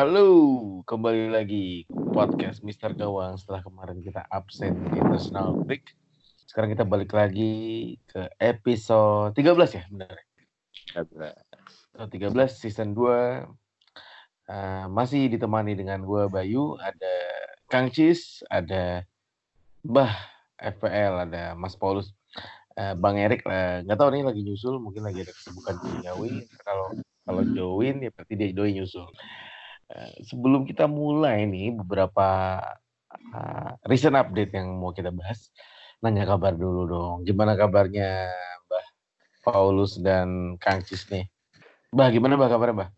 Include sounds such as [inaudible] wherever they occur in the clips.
Halo. Kembali lagi podcast Mister Gawang setelah kemarin kita absen di personal break. Sekarang kita balik lagi ke episode 13 ya, benar? Episode 13 season 2. Uh, masih ditemani dengan gue Bayu, ada Kang Cis, ada Bah FPL, ada Mas Paulus, uh, Bang Erik, uh, nggak tahu nih lagi nyusul, mungkin lagi ada kesibukan duniawi. Kalau kalau join ya berarti dia doi nyusul. Uh, sebelum kita mulai nih beberapa uh, recent update yang mau kita bahas, nanya kabar dulu dong. Gimana kabarnya Mbah Paulus dan Kang Cis nih? Mbah gimana Mbah kabarnya Mbah?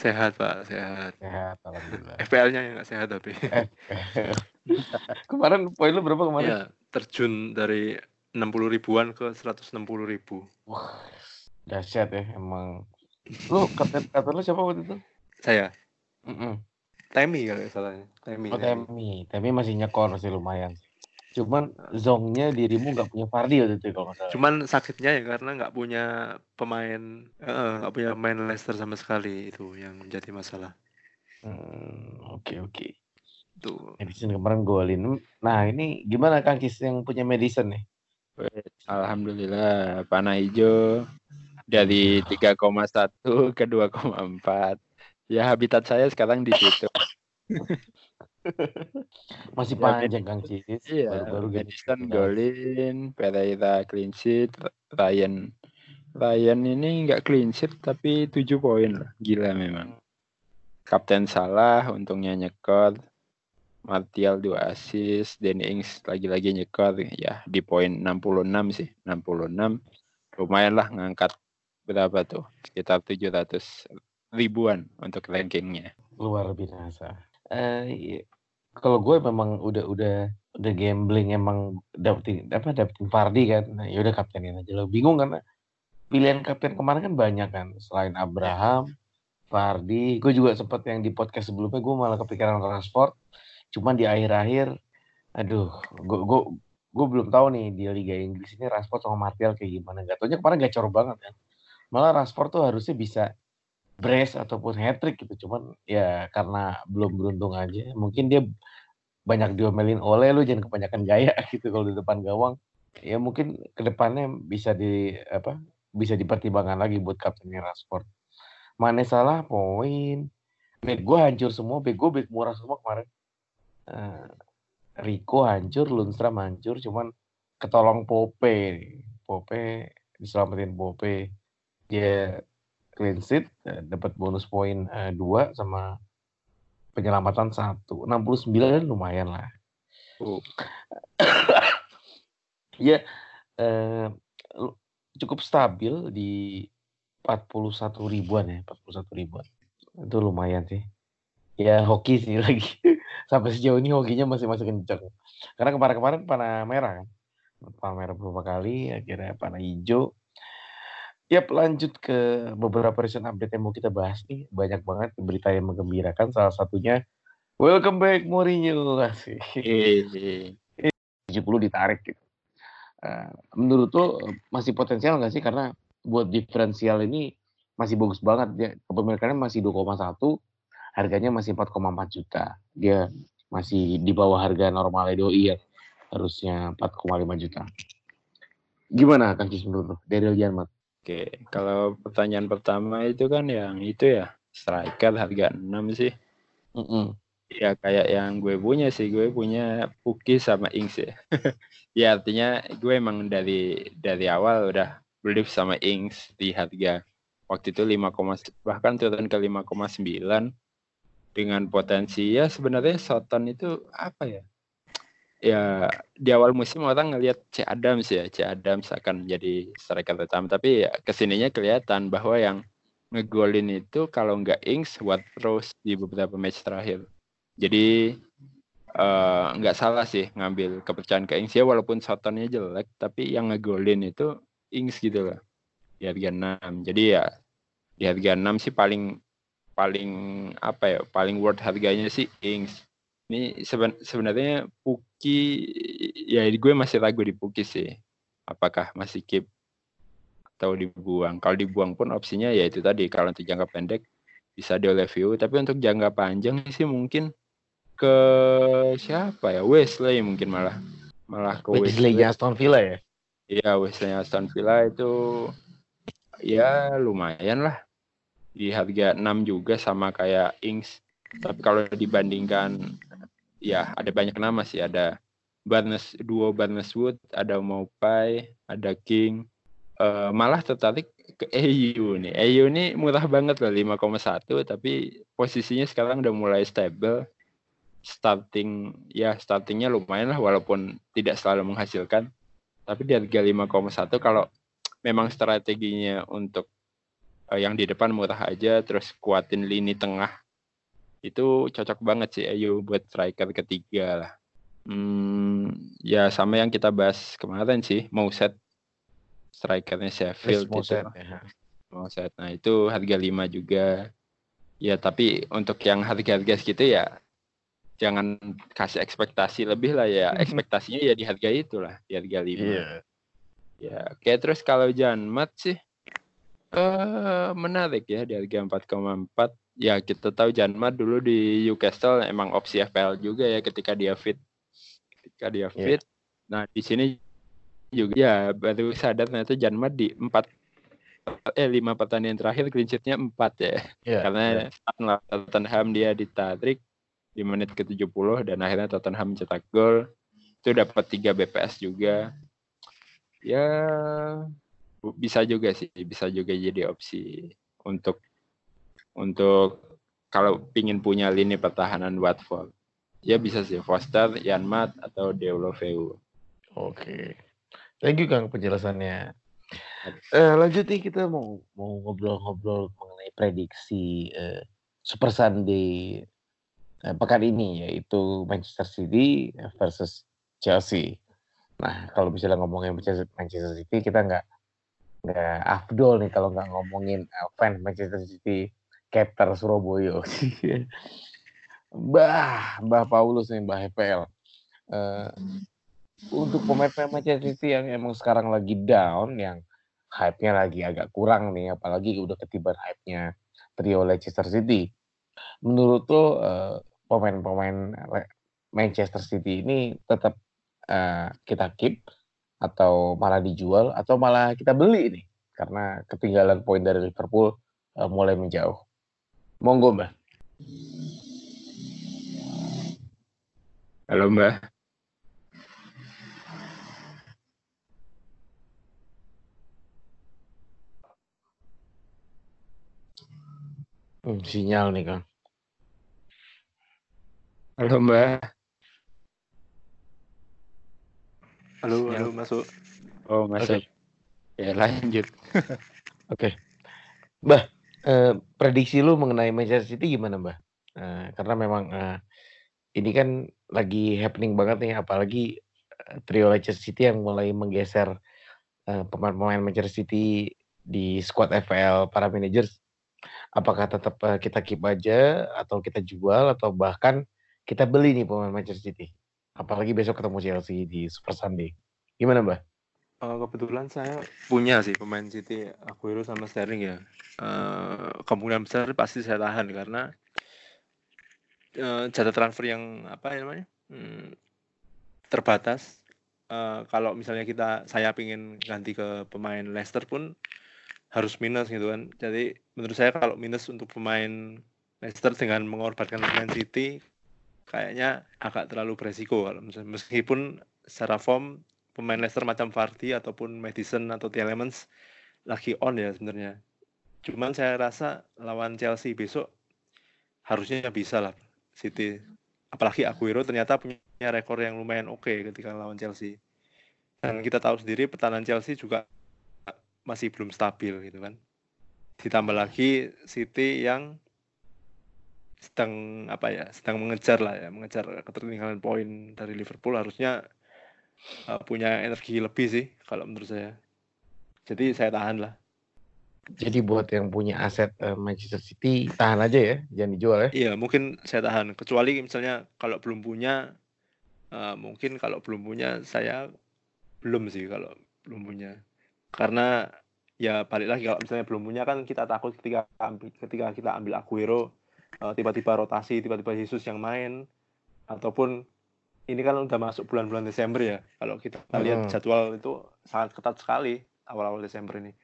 Sehat Pak, sehat. Sehat, alhamdulillah. FPL-nya yang nggak sehat tapi. kemarin poin lu berapa kemarin? Ya, terjun dari 60 ribuan ke 160 ribu. Wah, dahsyat ya emang. Lu kapten kapten lu siapa waktu itu? Saya. Mm -mm. Temi kalau salahnya. Temi. Oh, Temi. Temi masih nyekor sih lumayan. Cuman zongnya dirimu nggak punya Fardi waktu itu kalau salah. Cuman sakitnya ya karena nggak punya pemain nggak uh, punya pemain Leicester sama sekali itu yang menjadi masalah. Hmm, oke oke. Tuh. Medicine kemarin golin. Nah ini gimana Kang Kis yang punya medicine nih? Alhamdulillah panah hijau dari 3,1 ke 2,4. Ya habitat saya sekarang di situ. [laughs] Masih Ya, panjang Kang Cis. Iya, Baru-baru Madison golin, Pereira clean sheet, Ryan Ryan ini nggak clean sheet tapi 7 poin loh. Gila memang. Kapten Salah untungnya nyekor. Martial 2 assist, Danny Ings lagi-lagi nyekor ya di poin 66 sih, 66. Lumayan lah ngangkat berapa tuh? Sekitar 700 ribuan untuk rankingnya. luar biasa. Eh, iya. kalau gue memang udah udah udah gambling emang dapetin apa dapetin Fardi kan. Nah, ya udah kaptenin aja lo. Bingung karena pilihan kapten kemarin kan banyak kan. Selain Abraham, Fardi, gue juga sempat yang di podcast sebelumnya gue malah kepikiran Rashford. Cuman di akhir-akhir, aduh, gue gue gue belum tahu nih di Liga Inggris ini Rashford sama Martial kayak gimana. Gak taunya kemarin gacor banget kan. Malah Rashford tuh harusnya bisa brace ataupun hat trick gitu. Cuman ya karena belum beruntung aja mungkin dia banyak diomelin oleh lu jangan kebanyakan gaya [laughs] gitu kalau di depan gawang. Ya mungkin ke depannya bisa di apa bisa dipertimbangkan lagi buat kaptennya Rashford Mane salah poin. Back gue hancur semua back gue back murah semua kemarin. Eh, Rico hancur Lundstram hancur cuman ketolong Pope Pope diselamatin Pope. Dia clean sheet eh, dapat bonus poin eh, dua sama penyelamatan satu. 69 kan lumayan lah. Oh. [coughs] ya eh, lu- cukup stabil di 41 ribuan ya 41 ribuan. Itu lumayan sih. Ya hoki sih [laughs] lagi. Sampai sejauh ini hokinya masih masih kenceng. Karena kemarin-kemarin panah merah kan. Panah merah beberapa kali akhirnya panah hijau Yap, lanjut ke beberapa recent update yang mau kita bahas nih. Banyak banget berita yang menggembirakan. Salah satunya, welcome back Mourinho. Asik. Eh, 70 ditarik gitu. Eh, menurut lo masih potensial nggak sih? Karena buat diferensial ini masih bagus banget. Dia kepemilikannya masih 2,1, harganya masih 4,4 juta. Dia masih di bawah harga normal doi yang harusnya 4,5 juta. Gimana Kang Cis menurut lo? Daryl Janmat. Oke, kalau pertanyaan pertama itu kan yang itu ya striker harga 6 sih. Mm-mm. Ya kayak yang gue punya sih, gue punya Puki sama Ings ya. [laughs] ya artinya gue emang dari dari awal udah believe sama Ings di harga waktu itu 5, bahkan turun ke 5,9 dengan potensi ya sebenarnya Soton itu apa ya? Ya di awal musim orang ngelihat C. Adams ya, C. Adams akan jadi striker utama. Tapi ya ke sininya kelihatan bahwa yang ngegolin itu kalau nggak Ings, Watt Rose di beberapa match terakhir. Jadi uh, nggak salah sih ngambil kepercayaan ke Ings. Ya walaupun Sotonnya jelek tapi yang ngegolin itu Ings gitu loh. Di harga 6. Jadi ya di harga 6 sih paling paling apa ya paling worth harganya sih Ings ini seben, sebenarnya Puki ya gue masih ragu di Puki sih. Apakah masih keep atau dibuang. Kalau dibuang pun opsinya ya itu tadi kalau untuk jangka pendek bisa di review. Tapi untuk jangka panjang sih mungkin ke siapa ya? Wesley mungkin malah malah ke Wesley, Wesley. Aston Villa ya? Iya Wesley Aston Villa itu ya lumayan lah. Di harga 6 juga sama kayak Ings. Tapi kalau dibandingkan ya ada banyak nama sih, ada Barnes duo Barnes Wood, ada Maupai, ada King. Uh, malah tertarik ke EU nih. EU ini murah banget loh 5,1 tapi posisinya sekarang udah mulai stable. Starting ya startingnya lumayan lah walaupun tidak selalu menghasilkan. Tapi di harga 5,1 kalau memang strateginya untuk uh, yang di depan murah aja terus kuatin lini tengah itu cocok banget sih Ayu buat striker ketiga lah. Hmm, ya sama yang kita bahas kemarin sih mau set strikernya Sheffield itu. Ya. mau set nah itu harga 5 juga. Ya tapi untuk yang harga-harga segitu ya jangan kasih ekspektasi lebih lah ya. [laughs] Ekspektasinya ya di harga itulah di harga 5 yeah. ya kayak terus kalau Janmat sih Uh, menarik ya di harga 4,4. Ya kita tahu Janmar dulu di Newcastle emang opsi FPL juga ya ketika dia fit. Ketika dia iya. fit. Yeah. Nah di sini juga ya baru sadar ternyata Janmar di empat eh lima pertandingan terakhir clean sheet-nya 4 ya. Yeah, Karena yeah. Tottenham dia ditarik di menit ke-70 dan akhirnya Tottenham mencetak gol. Itu dapat 3 BPS juga. Ya bisa juga sih bisa juga jadi opsi untuk untuk kalau pingin punya lini pertahanan Watford ya bisa sih Foster, Yanmat atau Deulofeu. Oke, thank you Kang penjelasannya. Uh, lanjut nih kita mau mau ngobrol-ngobrol mengenai prediksi uh, Super Sunday uh, pekan ini yaitu Manchester City versus Chelsea. Nah kalau misalnya ngomongin Manchester City kita nggak nggak afdol nih kalau nggak ngomongin uh, fans Manchester City Captain Surabaya Bah, Mbah Paulus nih, Mbah HPL. Uh, eh, untuk pemain-pemain Manchester City yang emang sekarang lagi down, yang hype-nya lagi agak kurang nih, apalagi udah ketiban hype-nya trio Leicester City. Menurut tuh uh, pemain-pemain Manchester City ini tetap uh, kita keep atau malah dijual atau malah kita beli nih karena ketinggalan poin dari Liverpool uh, mulai menjauh. Monggo Mbak. Halo Mbak. Hmm, sinyal nih Kang. Halo Mbak. Halo, halo masuk. Oh, masuk. Okay. Ya, lanjut. [laughs] Oke. okay. Mbah, eh, prediksi lu mengenai Manchester City gimana, Mbah? Eh, karena memang eh, ini kan lagi happening banget nih, apalagi eh, trio Leicester City yang mulai menggeser eh, pemain-pemain Manchester City di squad FPL para managers. Apakah tetap eh, kita keep aja atau kita jual atau bahkan kita beli nih pemain Manchester City? Apalagi besok ketemu Chelsea di Super Sunday. Gimana, Mbak? Uh, kebetulan saya punya sih pemain City Aguero sama Sterling ya. Uh, kemungkinan besar pasti saya tahan karena uh, jatah transfer yang apa ya namanya hmm, terbatas. Uh, kalau misalnya kita saya pingin ganti ke pemain Leicester pun harus minus gitu kan. Jadi menurut saya kalau minus untuk pemain Leicester dengan mengorbankan pemain City kayaknya agak terlalu beresiko kalau meskipun secara form pemain Leicester macam Vardy ataupun Madison atau Tielemans lagi on ya sebenarnya. Cuman saya rasa lawan Chelsea besok harusnya bisa lah City. Apalagi Aguero ternyata punya rekor yang lumayan oke okay ketika lawan Chelsea. Dan kita tahu sendiri pertahanan Chelsea juga masih belum stabil gitu kan. Ditambah lagi City yang sedang apa ya sedang mengejar lah ya mengejar ketertinggalan poin dari Liverpool harusnya uh, punya energi lebih sih kalau menurut saya. Jadi saya tahan lah. Jadi buat yang punya aset uh, Manchester City tahan aja ya jangan dijual ya. Iya mungkin saya tahan. Kecuali misalnya kalau belum punya uh, mungkin kalau belum punya saya belum sih kalau belum punya. Karena ya balik lagi kalau misalnya belum punya kan kita takut ketika ketika kita ambil Aguero uh, tiba-tiba rotasi tiba-tiba Yesus yang main ataupun ini kan udah masuk bulan-bulan Desember ya. Kalau kita hmm. lihat jadwal itu sangat ketat sekali awal-awal Desember ini.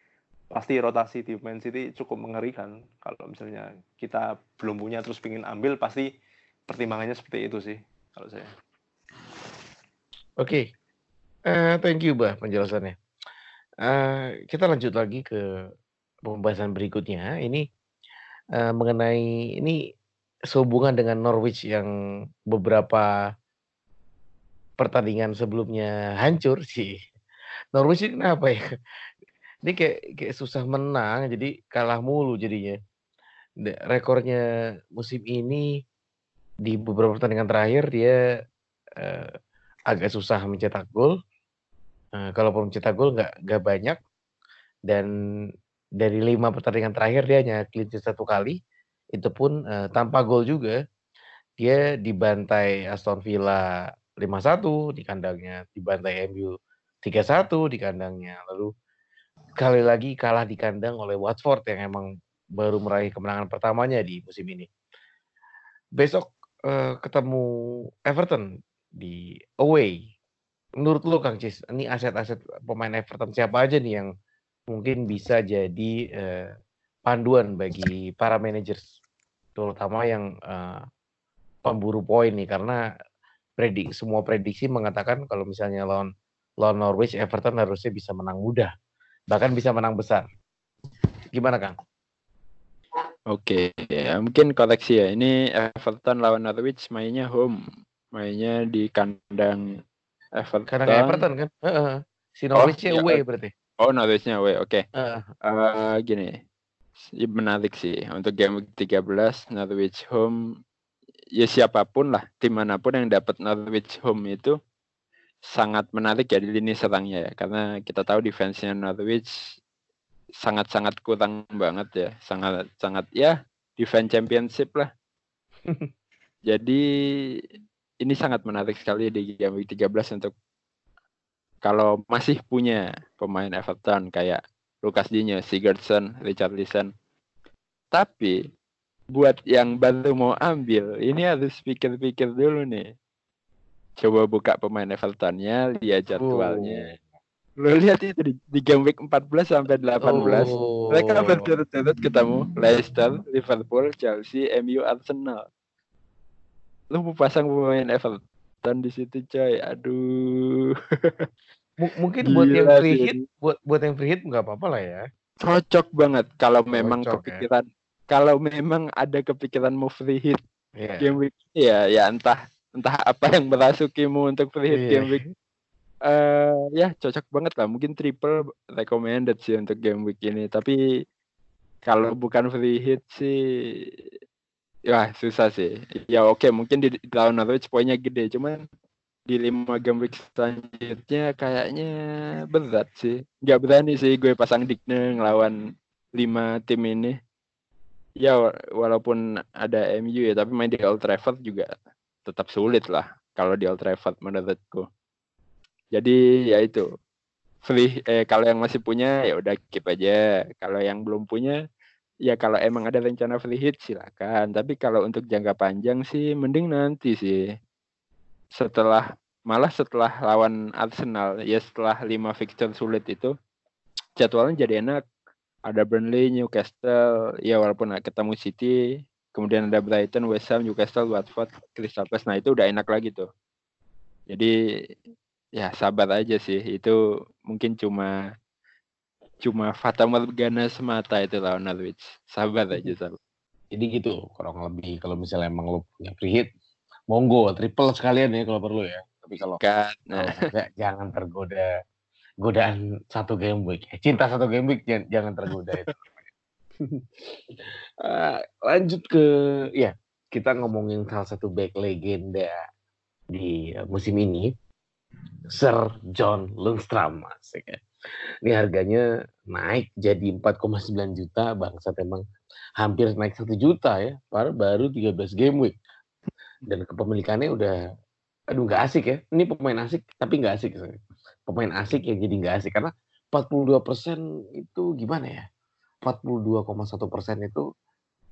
Pasti rotasi di Man City cukup mengerikan kalau misalnya kita belum punya terus pingin ambil pasti pertimbangannya seperti itu sih kalau saya. Oke. Okay. uh, eh, thank you bah penjelasannya. Uh, kita lanjut lagi ke pembahasan berikutnya. Ini uh, mengenai ini sehubungan dengan Norwich yang beberapa pertandingan sebelumnya hancur sih. Norwich kenapa ya? Ini kayak kayak susah menang, jadi kalah mulu jadinya. Rekornya musim ini di beberapa pertandingan terakhir dia uh, agak susah mencetak gol. Uh, kalaupun mencetak gol nggak nggak banyak dan dari lima pertandingan terakhir dia hanya clean sheet satu kali, itu pun uh, tanpa gol juga. Dia dibantai Aston Villa 5-1 di kandangnya, dibantai MU 3-1 di kandangnya. Lalu kali lagi kalah di kandang oleh Watford yang emang baru meraih kemenangan pertamanya di musim ini. Besok uh, ketemu Everton di away. Menurut lo Kang Cis, ini aset-aset pemain Everton siapa aja nih yang mungkin bisa jadi uh, panduan bagi para managers terutama yang uh, pemburu poin nih karena predik semua prediksi mengatakan kalau misalnya lawan lawan Norwich Everton harusnya bisa menang mudah bahkan bisa menang besar gimana Kang? Oke ya mungkin koleksi ya ini Everton lawan Norwich mainnya home mainnya di kandang Everton kandang Everton kan uh, uh. si Norwich oh, ya, away berarti Oh, Norwichnya away. Oke. Okay. Uh. Uh, gini. Menarik sih untuk game week 13 Norwich home ya siapa pun lah tim mana pun yang dapat Norwich home itu sangat menarik ya di lini serangnya ya. Karena kita tahu defense-nya Norwich sangat-sangat kurang banget ya. Sangat sangat ya defense championship lah. [laughs] Jadi ini sangat menarik sekali di game week 13 untuk kalau masih punya pemain Everton kayak Lucas Digne, Sigurdsson, Richard Listen. Tapi buat yang baru mau ambil, ini harus pikir-pikir dulu nih. Coba buka pemain Evertonnya, lihat jadwalnya. Oh. Lo lihat itu di, di game week 14 sampai 18. Oh. Mereka berturut-turut ketemu Leicester, Liverpool, Chelsea, MU, Arsenal. Lu mau pasang pemain Everton di situ coy aduh [laughs] M mungkin Gila buat yang free hit buat buat yang free hit nggak apa-apa lah ya cocok banget kalau memang ya. kepikiran ya? Kalau memang ada kepikiran mau free hit yeah. game week ya ya entah entah apa yang merasukimu untuk free hit yeah. game week uh, ya cocok banget lah mungkin triple recommended sih untuk game week ini tapi kalau bukan free hit sih ya susah sih. Ya oke mungkin di, tahun Norwich poinnya gede, cuman di lima game week selanjutnya kayaknya berat sih. Gak berani sih gue pasang Digne ngelawan lima tim ini. Ya walaupun ada MU ya, tapi main di Old Trafford juga tetap sulit lah kalau di Old Trafford menurutku. Jadi ya itu free eh kalau yang masih punya ya udah keep aja. Kalau yang belum punya Ya kalau emang ada rencana free hit silakan, tapi kalau untuk jangka panjang sih mending nanti sih. Setelah malah setelah lawan Arsenal ya setelah lima fixture sulit itu jadwalnya jadi enak. Ada Burnley, Newcastle, ya walaupun ketemu City, kemudian ada Brighton, West Ham, Newcastle, Watford, Crystal Palace. Nah itu udah enak lagi tuh. Jadi ya sabar aja sih. Itu mungkin cuma cuma fata morgana semata itu lawan Norwich. Sabar aja sabar. Jadi gitu kurang lebih kalau misalnya emang lo punya free hit, monggo triple sekalian ya kalau perlu ya. Tapi kalau kalau nah, enggak, jangan tergoda godaan satu game week. Eh, cinta satu game week jangan, jangan tergoda itu. [laughs] Eh, lanjut ke ya kita ngomongin salah satu back legenda di eh, musim ini Sir John Lundstram asik ya. Ini harganya naik jadi 4,9 juta bangsat emang hampir naik satu juta ya baru baru 13 game week dan kepemilikannya udah aduh nggak asik ya ini pemain asik tapi nggak asik pemain asik ya jadi nggak asik karena 42% itu gimana ya? 42,1 persen itu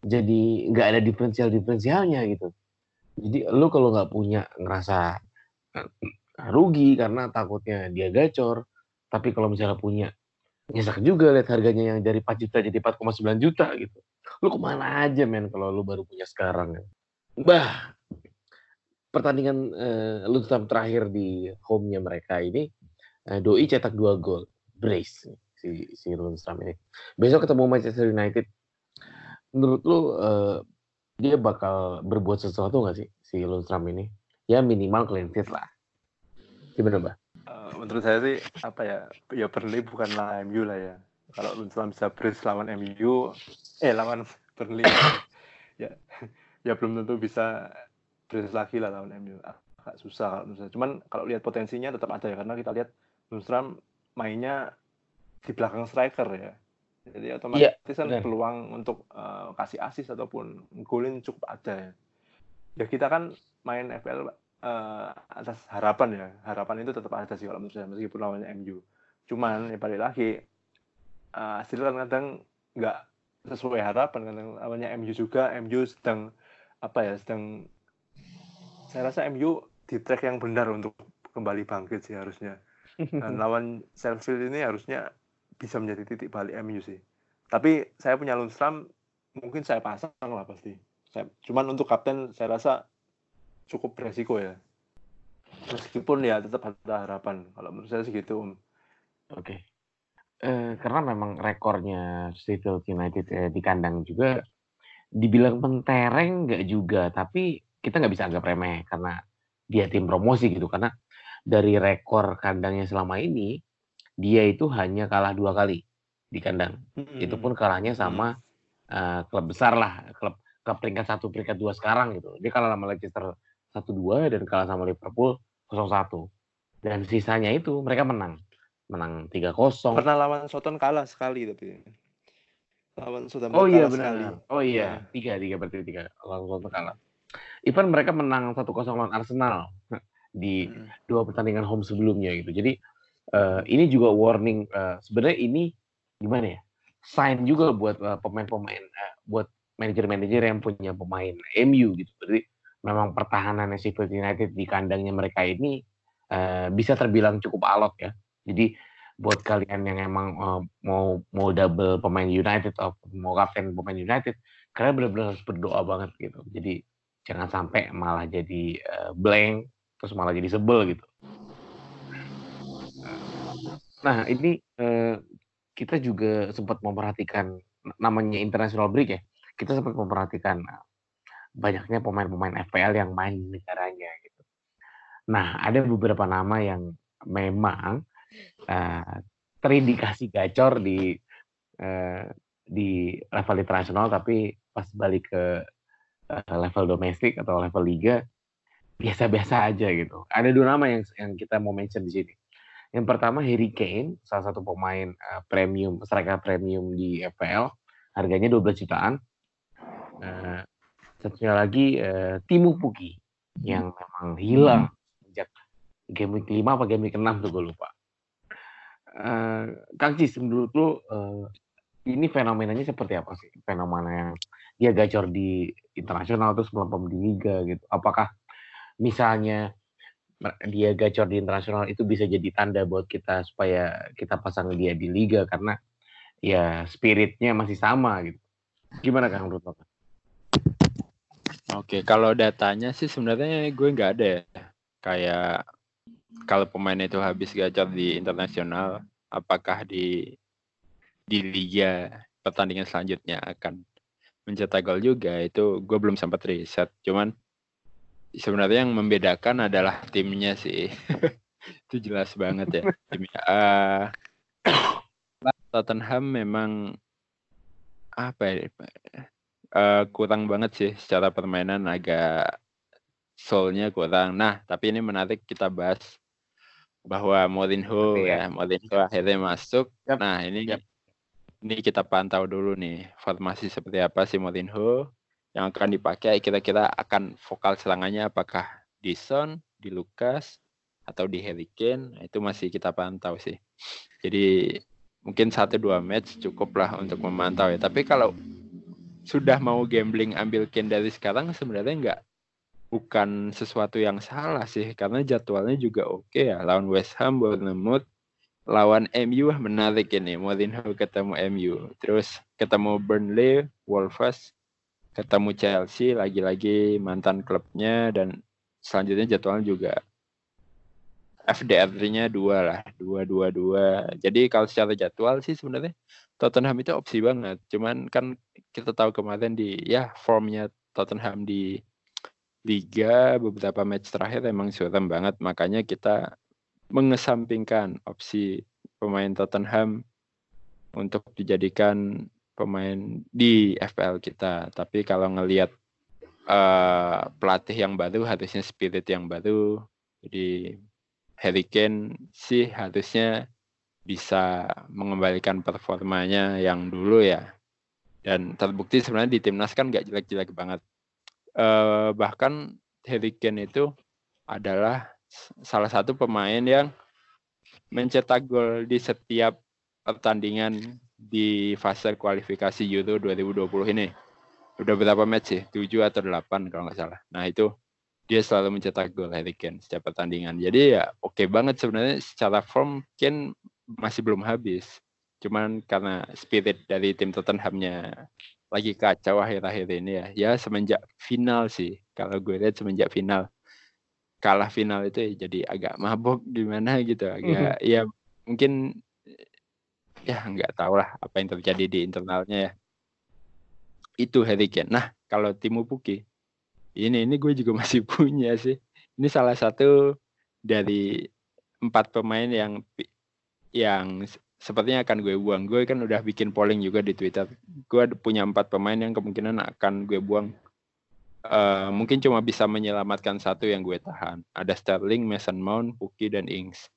jadi nggak ada diferensial diferensialnya gitu. Jadi lu kalau nggak punya ngerasa eh, rugi karena takutnya dia gacor tapi kalau misalnya punya nyesek juga lihat harganya yang dari 4 juta jadi 4,9 juta gitu. Lu ke mana aja men kalau lu baru punya sekarang? Ya bah pertandingan eh, Lundstram terakhir di home-nya mereka ini eh, Doi cetak dua gol. Brace si si Lundstram ini. Besok ketemu Manchester United. Menurut lu eh, dia bakal berbuat sesuatu nggak sih si Lundstram ini? Ya minimal clean sheet lah. Gimana mbak? Eh, menurut saya sih apa ya ya Burnley bukanlah MU lah ya. Kalau Lundstram bisa brace lawan MU eh lawan Burnley [coughs] ya ya belum tentu bisa brace lagi lah lawan MU agak susah kalau saya. cuman kalau lihat potensinya tetap ada ya karena kita lihat Lundstram mainnya di belakang striker ya. Jadi otomatis kan peluang untuk eh, kasih asis ataupun golin cukup ada. Ya ya kita kan main FPL eh, atas harapan ya. Harapan itu tetap ada sih kalau menurut saya meskipun lawannya MU cuman ya balik lagi eh, hasil kan kadang nggak sesuai harapan. Kadang lawannya MU juga MU sedang apa ya sedang saya rasa MU di track yang benar untuk kembali bangkit sih harusnya dan [laughs] lawan Sheffield ini harusnya bisa menjadi titik balik MU sih tapi saya punya Lundstram mungkin saya pasang lah pasti saya, cuman untuk kapten saya rasa cukup beresiko ya meskipun ya tetap ada harapan kalau menurut saya segitu Om. Oke. Eh, karena memang rekornya Sheffield United eh, di kandang juga dibilang mentereng nggak juga, tapi kita nggak bisa anggap remeh karena dia tim promosi gitu. Karena dari rekor kandangnya selama ini dia itu hanya kalah dua kali di kandang. Itu pun kalahnya sama eh, klub besar lah, klub klub peringkat satu peringkat dua sekarang gitu. Dia kalah sama Leicester satu dua dan kalah sama Liverpool 0-1. Dan sisanya itu mereka menang. Menang 3-0. pernah lawan Soton kalah sekali tapi lawan Southampton Oh iya kalah sekali. benar. Oh iya, tiga tiga berarti tiga. Langsung kalah. Even mereka menang 1-0 lawan Arsenal di Hmm. dua pertandingan home sebelumnya gitu. Jadi eh, ini juga warning. eh, sebenarnya ini gimana ya? Sign juga buat eh, pemain-pemain, eh, buat manajer-manajer yang punya pemain MU gitu. Berarti memang pertahanan Sheffield United di kandangnya mereka ini eh, bisa terbilang cukup alot ya. Jadi buat kalian yang emang eh, mau mau double pemain United atau mau kapten pemain United, kalian benar-benar harus berdoa banget gitu. Jadi jangan sampai malah jadi eh, blank terus malah jadi sebel gitu. Nah ini eh, kita juga sempat memperhatikan namanya international break ya. Kita sempat memperhatikan eh, banyaknya pemain-pemain FPL yang main di negaranya gitu. Nah ada beberapa nama yang memang eh, terindikasi gacor di eh, di level internasional tapi pas balik ke eh, level domestik atau level liga biasa-biasa aja gitu. Ada dua nama yang yang kita mau mention di sini. Yang pertama Harry Kane, salah satu pemain eh, premium, striker premium di FPL, harganya 12 jutaan. Eh, satunya lagi eh, Timu Puki yang memang hilang sejak game week 5 apa game week 6 tuh gue lupa. Eh, Kang Cis, menurut lu ini fenomenanya seperti apa sih? Fenomena yang dia gacor di internasional terus melempem di liga gitu. Apakah misalnya dia gacor di internasional itu bisa jadi tanda buat kita supaya kita pasang dia di liga karena ya spiritnya masih sama gitu. Gimana Kang lo? Oke, kalau datanya sih sebenarnya gue nggak ada ya. Kayak kalau pemain itu habis gacor di internasional, apakah di di liga pertandingan selanjutnya akan mencetak gol juga itu gue belum sempat riset. Cuman sebenarnya yang membedakan adalah timnya sih. [laughs] itu jelas banget ya. Timnya uh, Tottenham memang apa ya? Uh, kurang banget sih secara permainan agak soulnya kurang. Nah, tapi ini menarik kita bahas bahwa Mourinho ya, ya Mourinho akhirnya masuk. Yep. Nah, ini yep. ini kita pantau dulu nih formasi seperti apa sih Mourinho yang akan dipakai kira-kira akan vokal serangannya apakah di Son, di Lucas atau di Harry Kane. Nah, itu masih kita pantau sih. Jadi mungkin satu dua match cukup lah untuk memantau ya. Tapi kalau sudah mau gambling ambil Kane dari sekarang sebenarnya nggak bukan sesuatu yang salah sih karena jadwalnya juga oke ya lawan West Ham, Bournemouth, lawan MU menarik ini Mourinho ketemu MU, terus ketemu Burnley, Wolves, ketemu Chelsea lagi-lagi mantan klubnya dan selanjutnya jadwalnya juga FDR-nya dua lah, dua dua dua. Jadi kalau secara jadwal sih sebenarnya Tottenham itu opsi banget. Cuman kan kita tahu kemarin di ya formnya Tottenham di Liga beberapa match terakhir emang suram banget. Makanya kita mengesampingkan opsi pemain Tottenham untuk dijadikan pemain di FPL kita. Tapi kalau ngelihat uh, pelatih yang baru harusnya spirit yang baru. Jadi Harry Kane sih harusnya bisa mengembalikan performanya yang dulu ya. Dan terbukti sebenarnya di timnas kan gak jelek-jelek banget. Uh, bahkan Harry Kane itu adalah salah satu pemain yang mencetak gol di setiap pertandingan di fase kualifikasi Euro 2020 ini. Udah berapa match sih? 7 atau 8 kalau nggak salah. Nah itu dia selalu mencetak gol Harry Kane setiap pertandingan. Jadi ya oke okay banget sebenarnya secara form Kane masih belum habis. Cuman karena spirit dari tim Tottenhamnya lagi kacau akhir-akhir ini ya. Ya semenjak final sih. Kalau gue lihat semenjak final kalah final itu ya jadi agak mabok gimana gitu. Agak mm-hmm. ya mungkin [laughs] ya nggak tahu lah apa yang terjadi di internalnya ya. Itu Harry Kane. Nah kalau Timu Puki ini ini gue juga [laughs] masih punya sih. Ini salah satu dari empat pemain yang yang sepertinya akan gue buang. Gue kan udah bikin polling juga di Twitter. Gue punya empat pemain yang kemungkinan akan gue buang. Uh, mungkin cuma bisa menyelamatkan satu yang gue tahan. Ada Sterling, Mason Mount, Puki, dan Ings.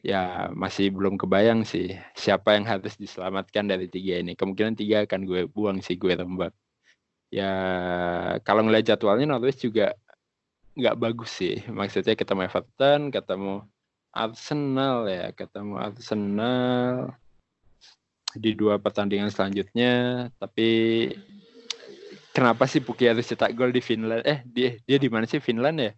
Ya masih belum kebayang sih siapa yang harus diselamatkan dari tiga ini. Kemungkinan tiga akan gue buang sih gue tembak ya kalau ngeliat jadwalnya Norwich juga nggak bagus sih. Maksudnya ketemu Everton, ketemu Arsenal ya, ketemu Arsenal di dua pertandingan selanjutnya. Tapi kenapa sih Puki harus cetak gol di Finland? Eh dia dia di mana sih Finland ya?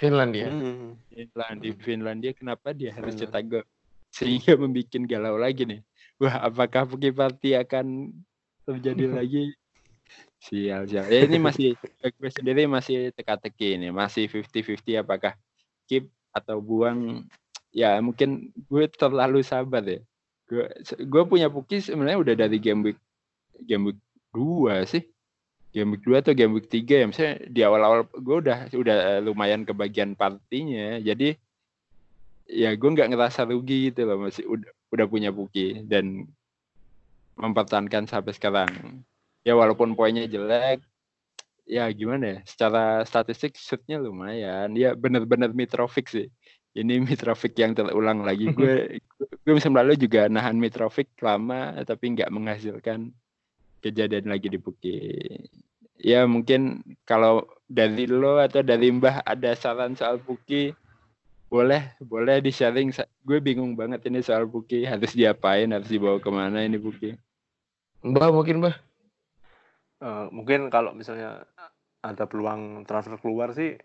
Finland ya. Hmm. Finland di Finlandia kenapa dia harus Finland. cetak gol? Sehingga membuat galau lagi nih. Wah, apakah Puki Party akan terjadi [laughs] lagi Sial, sial. Ya ini masih gue sendiri masih teka-teki ini, masih 50-50 apakah keep atau buang. Ya mungkin gue terlalu sabar ya. Gue gue punya Puki sebenarnya udah dari game week game week 2 sih. Game week 2 atau game week 3 ya. Misalnya di awal-awal gue udah udah lumayan kebagian partinya. Jadi ya gue nggak ngerasa rugi gitu loh masih udah udah punya Puki dan mempertahankan sampai sekarang ya walaupun poinnya jelek ya gimana ya secara statistik shootnya lumayan ya bener-bener Mitrovic sih ini Mitrovic yang terulang lagi gue gue musim lalu juga nahan Mitrovic lama tapi nggak menghasilkan kejadian lagi di Puki ya mungkin kalau dari lo atau dari Mbah ada saran soal Puki boleh boleh di sharing gue bingung banget ini soal Puki harus diapain harus dibawa ke mana ini Puki Mbah mungkin Mbah? Uh, mungkin kalau misalnya ada peluang transfer keluar sih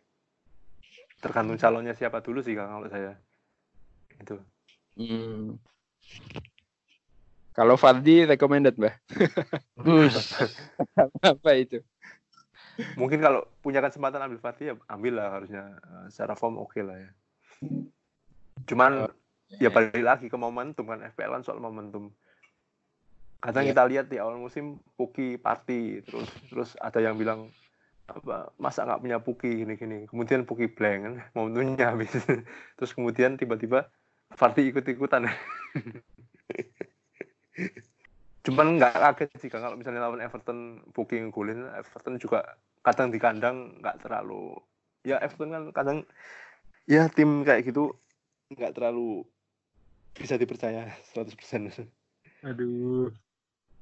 tergantung calonnya siapa dulu sih kalau saya. Itu. Hmm. Kalau Fardi recommended mbak. [laughs] Apa itu? Mungkin kalau punya kesempatan ambil Vardy ya ambil lah harusnya. Eh, secara form oke lah ya. Cuman ya balik lagi ke momentum kan FPL kan soal momentum. Kadang Iya. kita lihat di awal musim Puki party terus terus ada yang bilang apa masa nggak punya Puki gini gini kemudian Puki blank kan [laughs] momentumnya habis. Terus kemudian tiba-tiba Vardy ikut-ikutan [laughs] cuman nggak kaget sih kalau misalnya lawan Everton Puki ngegolin Everton juga kadang di kandang nggak terlalu ya Everton kan kadang ya tim kayak gitu nggak terlalu bisa dipercaya 100% Aduh.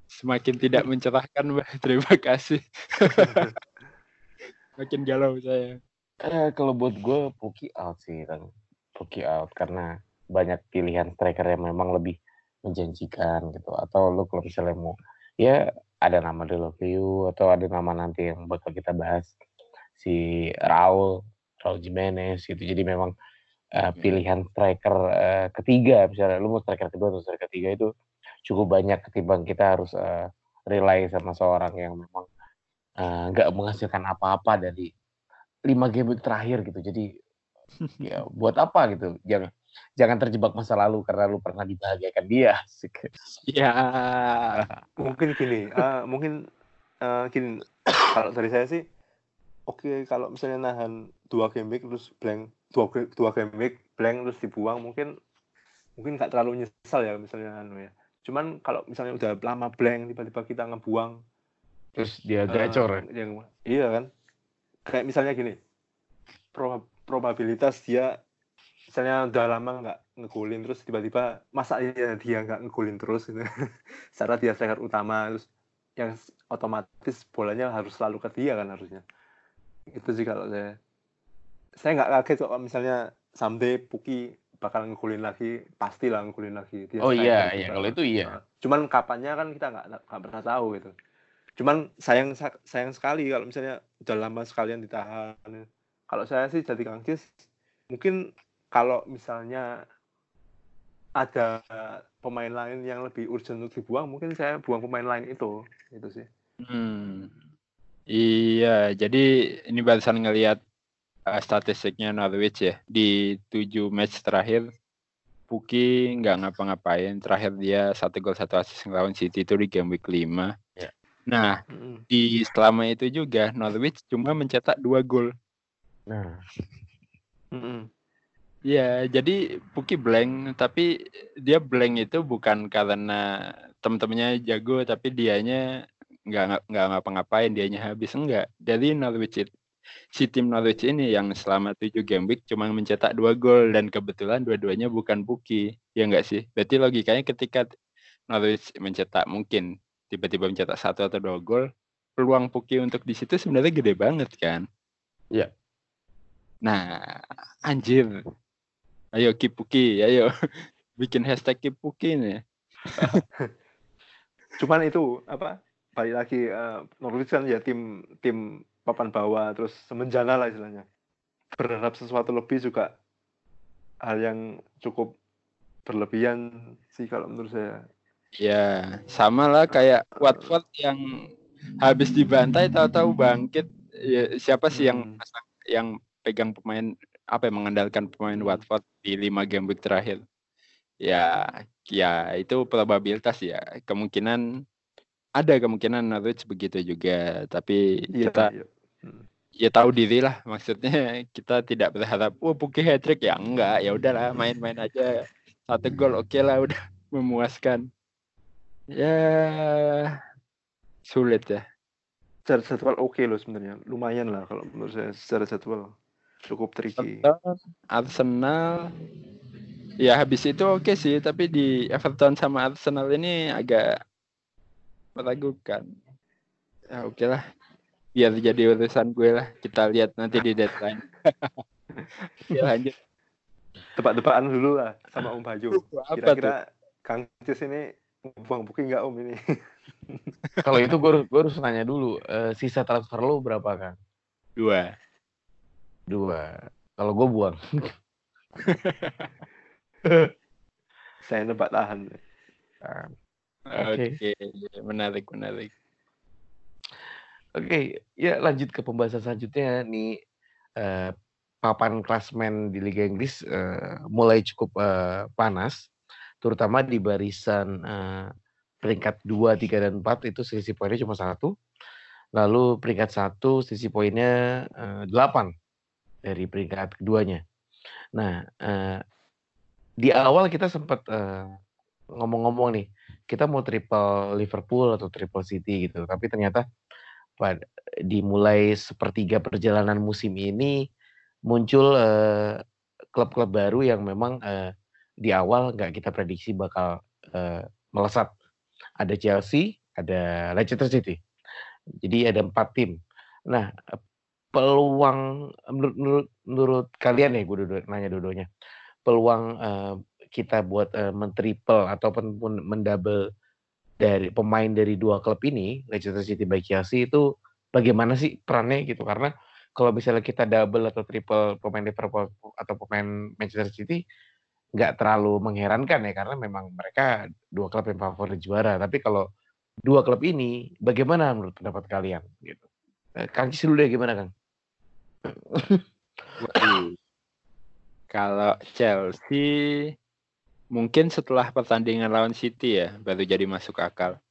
Semakin tidak mencerahkan, Mbak. [laughs] Terima kasih. [laughs] Makin galau saya. Eh, kalau buat gue Puki out sih kan. Puki out karena banyak pilihan striker yang memang lebih menjanjikan gitu. Atau lu kalau misalnya mau ya ada nama Delovio atau ada nama nanti yang bakal kita bahas si Raul, Raul Jimenez gitu. Jadi memang eh, pilihan striker eh, ketiga misalnya lu mau striker kedua atau striker ketiga itu cukup banyak ketimbang kita harus eh, rely sama seorang yang memang nggak menghasilkan apa-apa dari lima game terakhir gitu. Jadi ya [laughs] buat apa gitu? Jangan jangan terjebak masa lalu karena lu pernah dibahagiakan dia. Ya. [laughs] mungkin gini eh, mungkin eh, gini [coughs] kalau dari saya sih oke kalau misalnya nahan dua game week terus blank dua dua game week blank terus dibuang mungkin mungkin nggak terlalu nyesal ya misalnya anu ya cuman kalau misalnya udah lama blank tiba-tiba kita ngebuang Terus dia eh, gacor ya. yang iya kan kayak misalnya gini proba- probabilitas dia misalnya udah lama nggak ngegolin terus tiba-tiba masa iya dia nggak ngegolin terus? gitu. [laughs] secara dia striker utama terus yang otomatis bolanya harus selalu ke dia kan harusnya. Itu sih kalau saya. Saya nggak kaget kok kalau misalnya someday Puki bakal ngegolin lagi pasti lah ngegolin lagi. Dia Oh iya, striker iya kalau itu iya. Cuman kapannya kan kita nggak nggak pernah tahu gitu. Cuman sayang sayang sekali kalau misalnya udah lama sekalian ditahan. Kalau saya sih jadi Kang Cis mungkin kalau misalnya ada pemain lain yang lebih urgent untuk dibuang mungkin saya buang pemain lain itu itu sih Hmm. Iya, jadi ini barusan ngelihat uh, statistiknya Norwich ya. Di tujuh match terakhir, Puki nggak ngapa-ngapain. Terakhir dia satu gol satu assist ngelawan City itu di game week 5. Ya. Nah, Mm-mm. di selama itu juga Norwich cuma mencetak dua gol. Nah, Mm-mm. Ya, jadi Puki blank, tapi dia blank itu bukan karena temen-temennya jago, tapi dianya nggak nggak- ngapa-ngapain, dianya habis enggak. Dari Norwich si tim Norwich ini yang selama 7 game week cuma mencetak dua gol dan kebetulan dua-duanya bukan Puki, ya enggak sih? Berarti logikanya ketika Norwich mencetak mungkin tiba-tiba mencetak satu atau dua gol, peluang Puki untuk di situ sebenarnya gede banget kan? Iya. Nah, anjir. Ayo Kipuki, ayo [laughs] bikin hashtag Kipuki nih. [laughs] cuman itu apa balik lagi eh, Norwich kan ya tim tim papan bawah terus semenjana lah istilahnya berharap sesuatu lebih juga hal yang cukup berlebihan sih kalau menurut saya Ya, sama lah kayak Watford yang habis dibantai tahu-tahu bangkit. Ya, siapa sih yang Hmm. yang pegang pemain apa yang mengandalkan pemain Hmm. Watford di lima game week terakhir? Ya, ya itu probabilitas ya. Kemungkinan ada kemungkinan Norwich begitu juga, tapi iya kita iya. Hmm. ya tahu diri lah maksudnya kita tidak berharap wah Puki hat trick ya enggak ya udahlah main-main aja satu gol oke lah udah [laughs] memuaskan ya sulit ya secara jadwal oke loh sebenarnya lumayan lah kalau menurut saya secara jadwal cukup tricky. Everton, Arsenal. Ya habis itu oke sih tapi di Everton sama Arsenal ini agak meragukan. Ya oke lah. Biar jadi urusan gue lah. Kita lihat nanti di deadline. [laughs] Ya. Lanjut. Tebak-tebakan dulu lah sama Om Bayu. Tuh? Kira-kira Kang Cis ini buang booking nggak Om ini? [laughs] Kalau itu gue harus, gua harus nanya dulu, eh, sisa transfer lu berapa kan? dua Dua. Kalau gue buang. [laughs] saya nebak tahan Nah, Oke, Oke. menarik, menarik. Oke, ya lanjut ke pembahasan selanjutnya nih eh, papan klasmen di Liga Inggris eh, mulai cukup eh, panas, terutama di barisan eh, peringkat 2, 3, dan 4 itu selisih poinnya cuma satu. Lalu peringkat satu sisi poinnya eh, 8 dari peringkat keduanya. Nah, eh, di awal kita sempat eh, ngomong-ngomong nih, kita mau triple Liverpool atau triple City gitu, tapi ternyata pada dimulai sepertiga perjalanan musim ini muncul eh, klub-klub baru yang memang eh, di awal nggak kita prediksi bakal eh, melesat. Ada Chelsea, ada Leicester City. Jadi ada empat tim. Nah, peluang menurut menurut, menurut kalian ya, gue duduk, nanya dua-duanya, peluang eh, kita buat eh, mentriple ataupun pun mendouble dari pemain dari dua klub ini, Leicester City by Chelsea itu bagaimana sih perannya gitu? Karena kalau misalnya kita double atau triple pemain Liverpool atau pemain Manchester City nggak terlalu mengherankan ya karena memang mereka dua klub yang favorit juara. Tapi kalau dua klub ini bagaimana menurut pendapat kalian gitu? Eh, Kang dulu deh gimana Kang? Kalau Chelsea mungkin setelah pertandingan lawan City ya baru jadi masuk akal.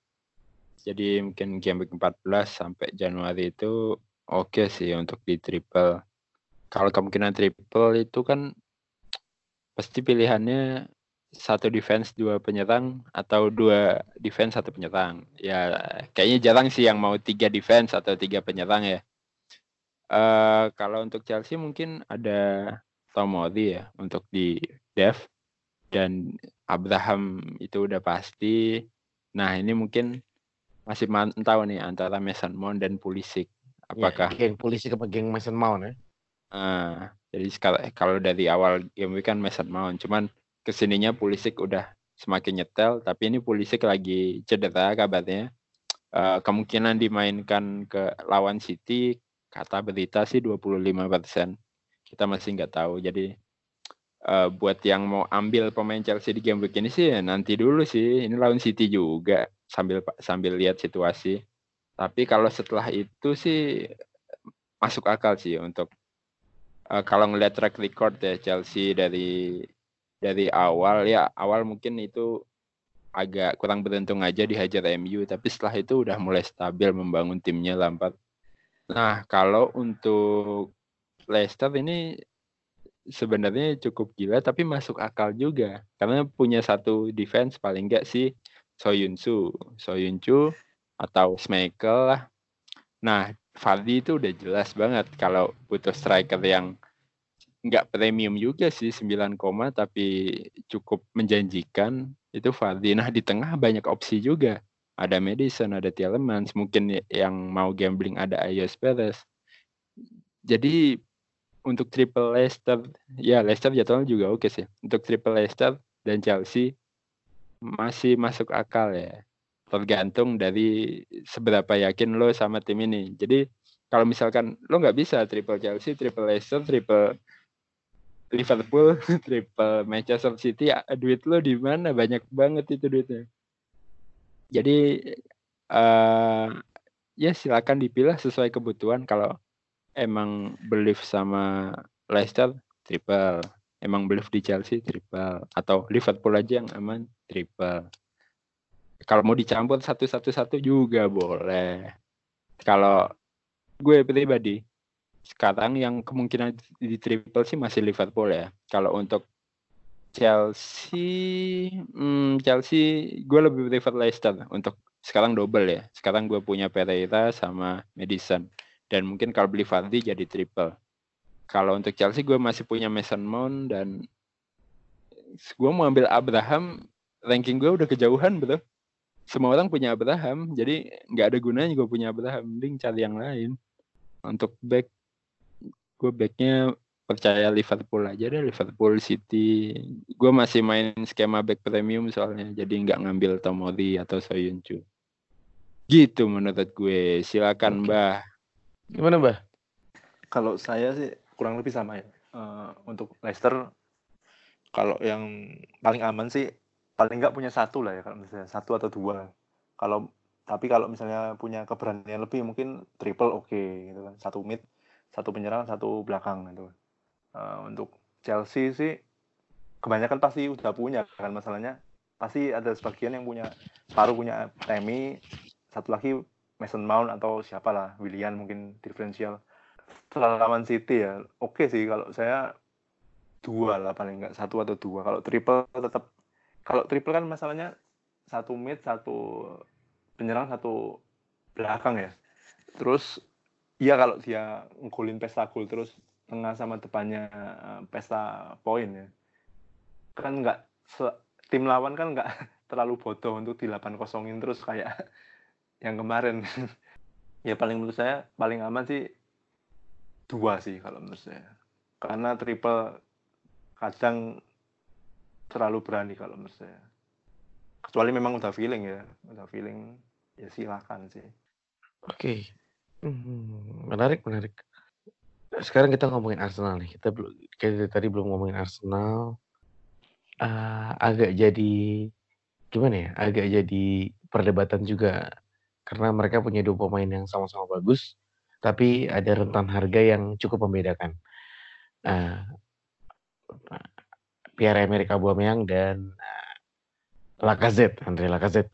Jadi mungkin game week 14 sampai Januari itu oke sih untuk di triple. Kalau kemungkinan triple itu kan pasti pilihannya satu defense dua penyerang atau dua defense satu penyerang. Ya kayaknya jarang sih yang mau tiga defense atau tiga penyerang ya. Eh kalau untuk Chelsea mungkin ada Tomori ya untuk di dev dan Abraham itu udah pasti. Nah ini mungkin masih mantau nih antara Mason Mount dan Pulisic. Apakah ya, geng Pulisic apa geng Mason Mount ya? Ah, jadi kalau kalau dari awal game week kan Mason Mount, cuman ke sininya Pulisic udah semakin nyetel, tapi ini Pulisic lagi cedera kabarnya. Uh, kemungkinan dimainkan ke lawan City kata berita sih 25%. Kita masih nggak tahu. Jadi uh, buat yang mau ambil pemain Chelsea di game week ini sih ya nanti dulu sih. Ini lawan City juga sambil sambil lihat situasi. Tapi kalau setelah itu sih masuk akal sih untuk uh, kalau ngelihat track record ya Chelsea dari dari awal ya awal mungkin itu agak kurang beruntung aja dihajar MU tapi setelah itu udah mulai stabil membangun timnya Lampard. Nah, kalau untuk Leicester ini sebenarnya cukup gila tapi masuk akal juga karena punya satu defense paling enggak sih Soyuncu, Soyuncu atau Schmeichel lah. Nah, Fardi itu udah jelas banget kalau butuh striker yang nggak premium juga sih 9 koma tapi cukup menjanjikan itu Fardi. Nah di tengah banyak opsi juga. Ada Madison, ada Tielemans, mungkin yang mau gambling ada Ayos Perez. Jadi untuk triple Leicester, ya Leicester jadwalnya juga oke sih. Untuk triple Leicester dan Chelsea masih masuk akal ya. Tergantung dari seberapa yakin lo sama tim ini. Jadi kalau misalkan lo nggak bisa triple Chelsea, triple Leicester, triple Liverpool, [laughs] triple Manchester City, duit lo di mana? Banyak banget itu duitnya. Jadi uh, ya silakan dipilih sesuai kebutuhan. Kalau emang belief sama Leicester, triple. Emang belief di Chelsea, triple. Atau Liverpool aja yang aman, triple. Kalau mau dicampur satu-satu-satu juga boleh. Kalau gue pribadi, sekarang yang kemungkinan di triple sih masih Liverpool ya. Kalau untuk Chelsea, hmm, Chelsea gue lebih prefer Leicester untuk sekarang double ya. Sekarang gue punya Pereira sama Madison dan mungkin kalau beli Vardy jadi triple. Kalau untuk Chelsea gue masih punya Mason Mount dan gue mau ambil Abraham, ranking gue udah kejauhan betul. Semua orang punya Abraham, jadi nggak ada gunanya gue punya Abraham, mending cari yang lain. Untuk back gue backnya percaya Liverpool aja deh Liverpool City. Gue masih main skema back premium soalnya jadi nggak ngambil Tomori atau Soyuncu. Gitu menurut gue. Silakan Mbah. Gimana Mbah? Kalau saya sih kurang lebih sama ya. Uh, untuk Leicester kalau yang paling aman sih paling nggak punya satu lah ya kalau misalnya satu atau dua. Kalau tapi kalau misalnya punya keberanian lebih mungkin triple oke okay, gitu kan. Satu mid satu penyerang satu belakang gitu uh, untuk Chelsea sih kebanyakan pasti udah punya kan masalahnya. Pasti ada sebagian yang punya separuh punya Temi satu lagi Mason Mount atau siapa lah William mungkin diferensial setelah lawan City ya oke okay sih kalau saya dua lah paling nggak satu atau dua. Kalau triple tetap kalau triple kan masalahnya satu mid satu penyerang satu belakang ya. Terus iya kalau dia ngulin pesta gol terus tengah sama depannya eh, pesta poin ya. Kan nggak tim lawan kan nggak [laughs] terlalu bodoh untuk di 8 kosongin terus kayak [laughs] yang kemarin. [laughs] Ya paling menurut saya paling aman sih dua sih kalau menurut saya. Karena triple kadang terlalu berani kalau menurut saya. Kecuali memang udah feeling ya udah feeling ya silakan sih. Oke. Okay. hmm, menarik menarik sekarang kita ngomongin Arsenal nih kita belum kayak tadi belum ngomongin Arsenal uh, agak jadi gimana ya agak jadi perdebatan juga karena mereka punya dua pemain yang sama-sama bagus tapi ada rentan harga yang cukup membedakan uh, Pierre-Emerick Aubameyang dan uh, Lacazette, Andre Lacazette.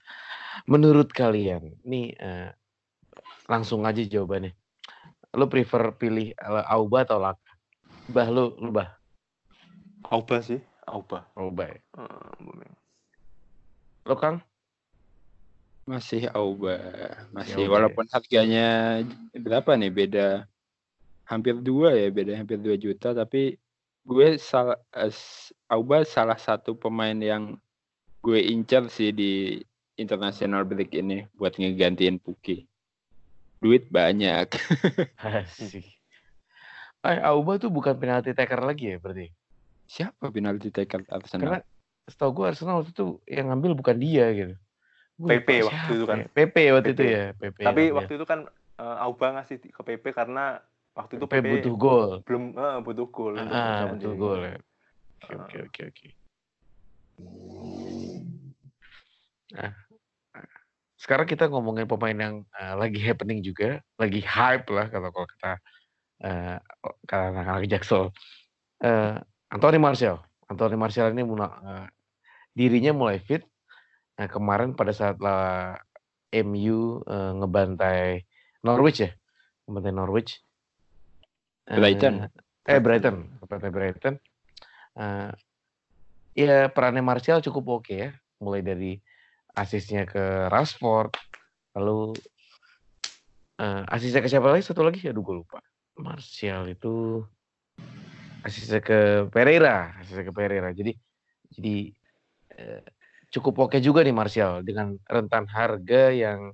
Menurut kalian, nih uh, langsung aja jawabannya. Lo prefer pilih uh, Auba atau Laka? Bah, lo, lo bah. Auba sih, Auba. Auba ya. Uh, lo Kang? Masih Auba, masih ya, walaupun ya. harganya berapa nih beda hampir dua ya beda hampir dua juta tapi gue salah uh, Auba salah satu pemain yang gue incar sih di international break ini buat ngegantiin Puki. Duit banyak. [laughs] Asik. Eh, Auba tuh bukan penalti taker lagi ya berarti? Siapa penalti taker Arsenal? Karena setahu gue Arsenal waktu itu yang ngambil bukan dia gitu. PP waktu itu kan. PP waktu PP. itu ya. PP Tapi waktu itu kan uh, Auba ngasih ke PP karena waktu itu PP, PP butuh gol. Belum uh, butuh gol. Ah, butuh gol ya. Oke oke oke oke. Nah, sekarang kita ngomongin pemain yang uh, lagi happening juga, lagi hype lah kalau kalau kata uh, kata anak-anak Jaksel. Uh, Anthony Martial. Anthony Martial ini uh, dirinya mulai fit Nah, kemarin pada saat lah MU uh, ngebantai Norwich ya, ngebantai Norwich. Brighton. Uh, eh Brighton, ngebantai Brighton. Uh, ya perannya Martial cukup oke okay ya, mulai dari asisnya ke Rashford, lalu uh, asisnya ke siapa lagi? Satu lagi, aduh gue lupa. Martial itu asisnya ke Pereira, asisnya ke Pereira. Jadi jadi cukup oke juga nih Martial dengan rentan harga yang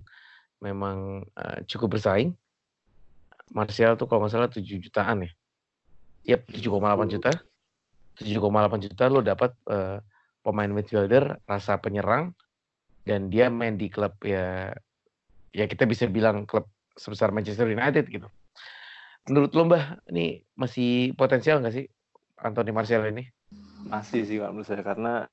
memang uh, cukup bersaing. Martial tuh kalau nggak salah 7 jutaan ya. Yap, 7,8 juta. 7,8 juta lo dapat uh, pemain midfielder rasa penyerang dan dia main di klub ya ya kita bisa bilang klub sebesar Manchester United gitu. Menurut lo Mbah, ini masih potensial nggak sih Anthony Martial ini? Masih sih kalau menurut saya karena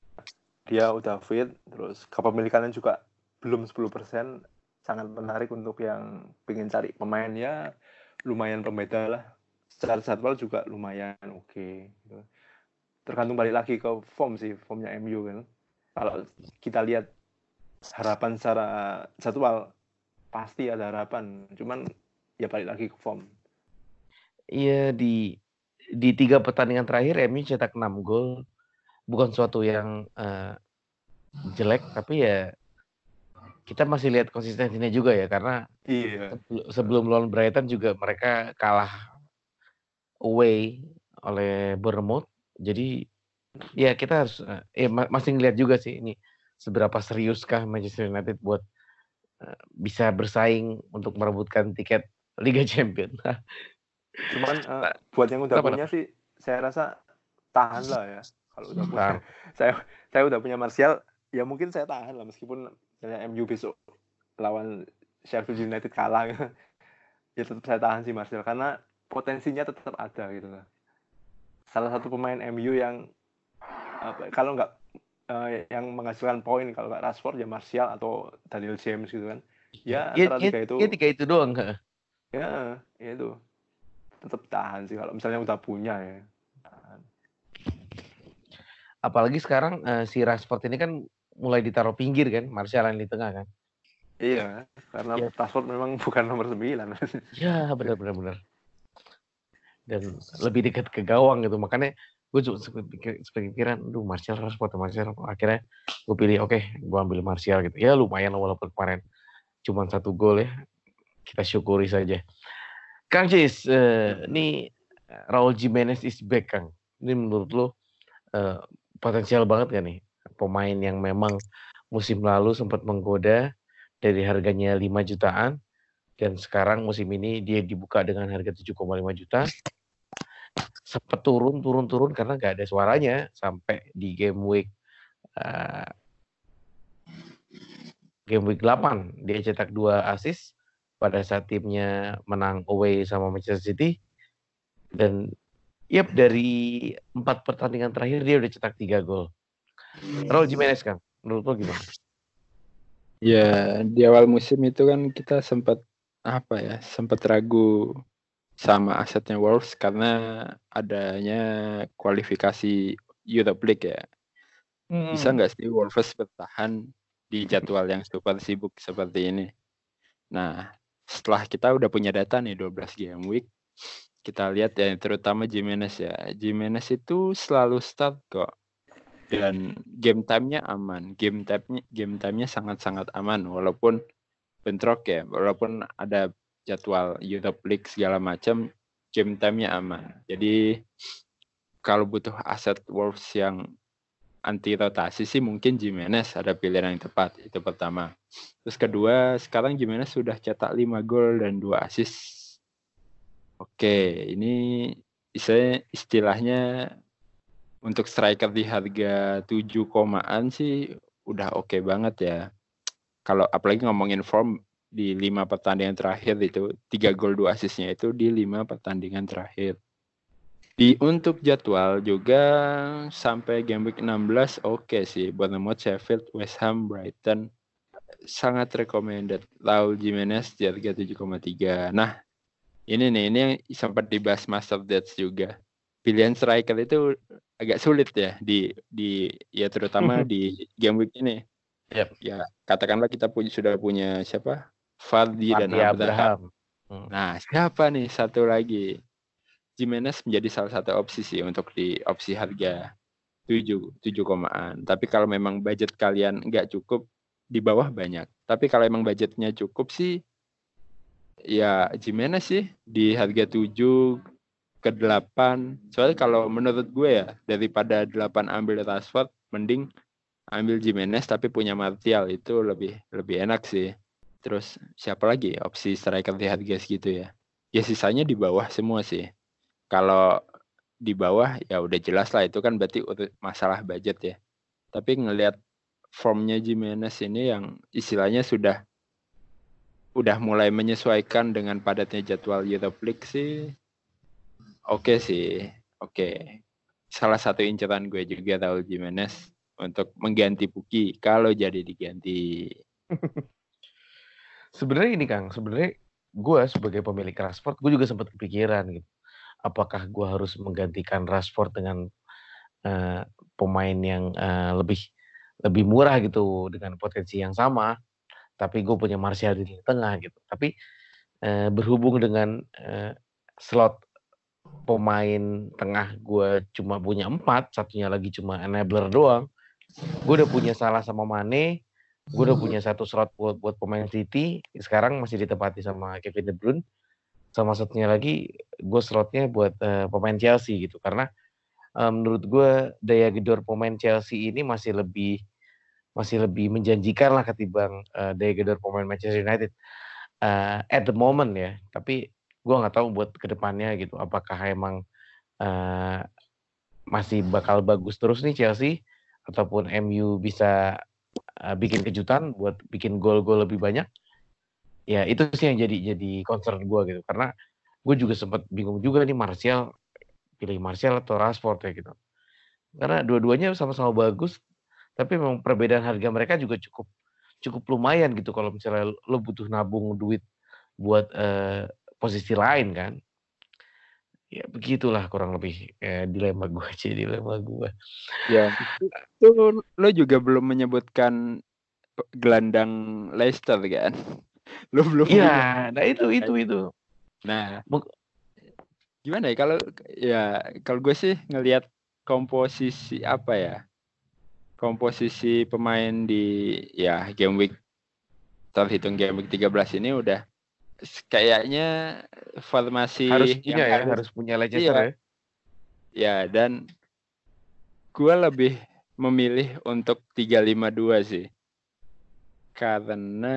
dia udah fit terus kepemilikannya juga belum 10% sangat menarik untuk yang pengen cari pemain ya lumayan pembeda lah secara jadwal juga lumayan oke okay. Gitu. tergantung balik lagi ke form sih formnya MU kan kalau kita lihat harapan secara jadwal pasti ada harapan. Cuman ya balik lagi ke form. Iya di di tiga pertandingan terakhir MU cetak 6 gol. Bukan suatu yang uh, jelek tapi ya kita masih lihat konsistensinya juga ya karena iya. sebelum lawan Brighton juga mereka kalah away oleh Bournemouth. Jadi ya kita harus uh, ya masih ngeliat juga sih ini seberapa seriuskah Manchester United buat uh, bisa bersaing untuk merebutkan tiket Liga [laughs] Champions. Cuman uh, buat yang udah punya sih saya rasa tahan lah ya kalau udah punya nah. [laughs] saya saya udah punya Martial ya mungkin saya tahan lah meskipun misalnya MU besok lawan Sheffield United kalah [laughs] ya tetap saya tahan sih Martial karena potensinya tetap ada gitu lah salah satu pemain MU yang apa, kalau nggak uh, yang menghasilkan poin kalau nggak Rashford ya Martial atau Daniel James gitu kan Ya, ya, antara ya, tiga itu ya tiga itu doang ya, ya itu. Tetap tahan sih kalau misalnya udah punya ya. Tahan. apalagi sekarang eh, si Rashford ini kan mulai ditaruh pinggir kan Martial yang di tengah kan Iya, karena Ya. Rashford memang bukan nomor 9. ya benar benar benar dan lebih dekat ke gawang gitu makanya gue juga pikiran duh Martial Rashford Martial. Akhirnya gue pilih oke gue ambil Martial gitu. Ya lumayan walaupun kemarin cuma satu gol ya. Kita syukuri saja. Kang Cis eh, ini Raul Jimenez is back Kang. Ini menurut lo eh, potensial banget gak nih pemain yang memang musim lalu sempat menggoda dari harganya 5 jutaan dan sekarang musim ini dia dibuka dengan harga 7,5 juta sempat turun turun turun karena nggak ada suaranya sampai di game week eh, game week 8 dia cetak dua assist pada saat timnya menang away sama Manchester City dan yep dari empat pertandingan terakhir dia udah cetak tiga gol. Raul Jimenez kan, menurut lo gimana? Ya, di awal musim itu kan kita sempat apa ya, sempat ragu sama asetnya Wolves karena adanya kualifikasi Europe League ya. Bisa Hmm. nggak sih Wolves bertahan di jadwal yang super sibuk seperti ini? Nah, setelah kita udah punya data nih 12 game week, kita lihat ya terutama Jimenez ya. Jimenez itu selalu start kok. Dan game time-nya aman. Game time-nya game time-nya sangat-sangat aman walaupun bentrok ya, walaupun ada jadwal Europe League segala macam, game time-nya aman. Jadi kalau butuh aset Wolves yang anti rotasi sih mungkin Jimenez ada pilihan yang tepat itu pertama. Terus kedua sekarang Jimenez sudah cetak 5 gol dan 2 assist. Oke, ini istilahnya, untuk striker di harga 7 komaan sih udah oke banget ya. Kalau apalagi ngomongin form di lima pertandingan terakhir itu tiga gol dua assistnya itu di lima pertandingan terakhir. Di untuk jadwal juga sampai game week 16 oke sih Bournemouth, Sheffield, West Ham, Brighton sangat recommended. Raul Jimenez di harga 7,3. Nah, ini nih ini yang sempat dibahas Master Dates juga. Pilihan striker itu agak sulit ya di di ya terutama [laughs] di game week ini. Yep. Ya, katakanlah kita punya sudah punya siapa? Fardi dan Abraham. Abraham. Hmm. Nah, siapa nih satu lagi? Jimenez menjadi salah satu opsi sih untuk di opsi harga 7, 7 komaan. Tapi kalau memang budget kalian nggak cukup, di bawah banyak. Tapi kalau emang budgetnya cukup sih, ya Jimenez sih di harga 7 ke 8. Soalnya kalau menurut gue ya, daripada 8 ambil Rashford, mending ambil Jimenez tapi punya Martial itu lebih lebih enak sih. Terus siapa lagi opsi striker di harga segitu ya? Ya sisanya di bawah semua sih. Kalau di bawah ya udah jelas lah itu kan berarti masalah budget ya. Tapi ngelihat formnya Jimenez ini yang istilahnya sudah udah mulai menyesuaikan dengan padatnya jadwal Europe League sih. Oke sih, oke. Salah satu inceran gue juga Raul Jimenez untuk mengganti Puki kalau jadi diganti. [laughs] Sebenarnya ini Kang, sebenarnya gue sebagai pemilik Rashford, gue juga sempat kepikiran gitu. Apakah gue harus menggantikan Rashford dengan eh, pemain yang eh, lebih lebih murah gitu dengan potensi yang sama, tapi gue punya Martial di tengah gitu. Tapi eh, berhubung dengan eh, slot pemain tengah gue cuma punya empat, satunya lagi cuma enabler doang. Gue udah punya salah sama Mane, gue udah punya satu slot buat buat pemain City sekarang masih ditempati sama Kevin De Bruyne. Sama satunya lagi gue slotnya buat eh, pemain Chelsea gitu. Karena eh, menurut gue daya gedor pemain Chelsea ini masih lebih masih lebih menjanjikan lah ketimbang eh, daya gedor pemain Manchester United Eh, at the moment ya. Tapi gue nggak tahu buat ke depannya gitu apakah emang eh, masih bakal bagus terus nih Chelsea ataupun MU bisa uh, bikin kejutan buat bikin gol-gol lebih banyak ya itu sih yang jadi jadi concern gue gitu. Karena gue juga sempat bingung juga nih Martial pilih Martial atau Rashford ya gitu. Karena dua-duanya sama-sama bagus tapi memang perbedaan harga mereka juga cukup cukup lumayan gitu kalau misalnya lo butuh nabung duit buat uh, posisi lain kan ya begitulah kurang lebih eh, dilema gue sih [laughs] dilema gue ya [laughs] itu lo juga belum menyebutkan gelandang Leicester kan? [laughs] Lo belum iya nah itu itu itu. Nah gimana ya kalau ya kalau gue sih ngelihat komposisi apa ya komposisi pemain di ya game week terhitung game week 13 ini udah kayaknya formasi harus punya ya, harus, harus punya Leicester iya. ya. Ya, dan gue lebih memilih untuk 352 sih. Karena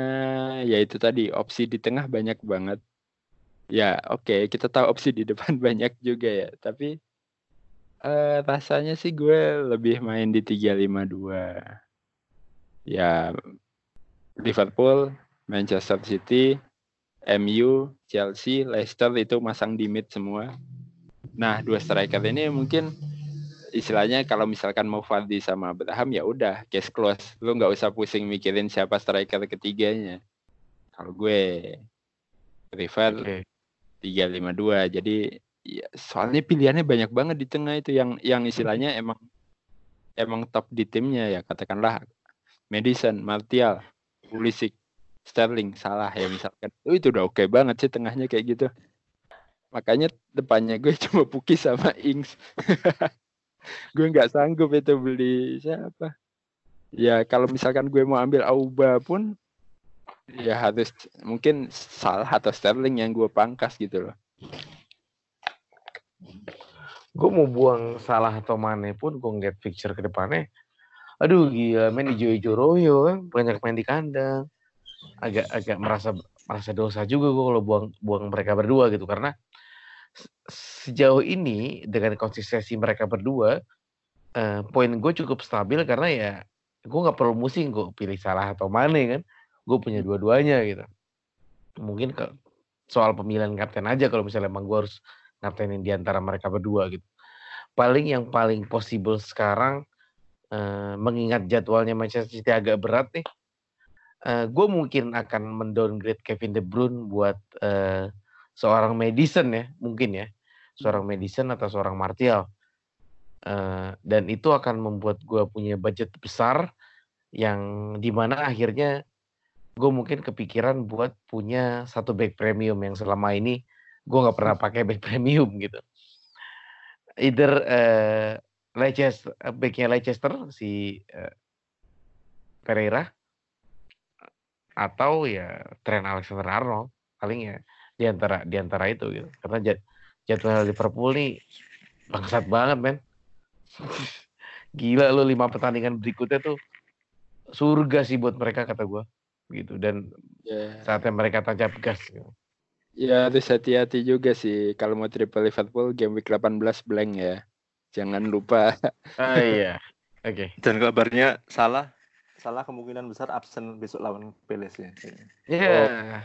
ya itu tadi opsi di tengah banyak banget. Ya, oke, okay, kita tahu opsi di depan [laughs] banyak juga ya, tapi uh, rasanya sih gue lebih main di 352. Ya Liverpool, Manchester City, MU, Chelsea, Leicester itu masang di mid semua. Nah, dua striker ini mungkin istilahnya kalau misalkan mau Fardi sama Abraham ya udah case close. Lu nggak usah pusing mikirin siapa striker ketiganya. Kalau gue prefer tiga lima dua. Jadi ya, soalnya pilihannya banyak banget di tengah itu yang yang istilahnya emang emang top di timnya ya katakanlah Madison, Martial, Pulisic, Sterling salah ya misalkan. Oh, itu udah oke okay banget sih tengahnya kayak gitu. Makanya depannya gue [laughs] cuma Puki sama Ings. [laughs] gue nggak sanggup itu beli siapa. Ya kalau misalkan gue mau ambil Auba pun ya harus mungkin salah atau Sterling yang gue pangkas gitu loh. Gue mau buang salah atau mana pun gue ngeliat picture ke depannya. Aduh gila main di Joy Joroyo kan banyak main di kandang agak agak merasa merasa dosa juga gue kalau buang buang mereka berdua gitu. Karena sejauh ini dengan konsistensi mereka berdua uh, poin gue cukup stabil karena ya gue nggak perlu musing gue pilih salah atau mana kan. Gue punya dua-duanya gitu. Mungkin ke soal pemilihan kapten aja kalau misalnya emang gue harus kaptenin di antara mereka berdua gitu. Paling yang paling possible sekarang uh, mengingat jadwalnya Manchester City agak berat nih uh, gue mungkin akan mendowngrade Kevin De Bruyne buat uh, seorang Madison ya mungkin ya. Seorang Madison atau seorang Martial. Uh, dan itu akan membuat gue punya budget besar yang di mana akhirnya gue mungkin kepikiran buat punya satu back premium yang selama ini gue nggak pernah pakai back premium [laughs] gitu. Either uh, Leicester backnya Leicester si uh, Pereira atau ya tren Alexander Arnold paling ya di antara di antara itu gitu karena jad, jadwal Liverpool nih bangsat banget men [laughs] gila lo lima pertandingan berikutnya tuh surga sih buat mereka kata gue gitu dan yeah. saatnya mereka tancap gas gitu. Ya harus hati-hati juga sih kalau mau triple Liverpool game week 18 blank ya. Jangan lupa. Ah iya. [laughs] Oke. Okay. Dan kabarnya salah salah kemungkinan besar absen besok lawan Peles ya. Iya. Yeah. Oh.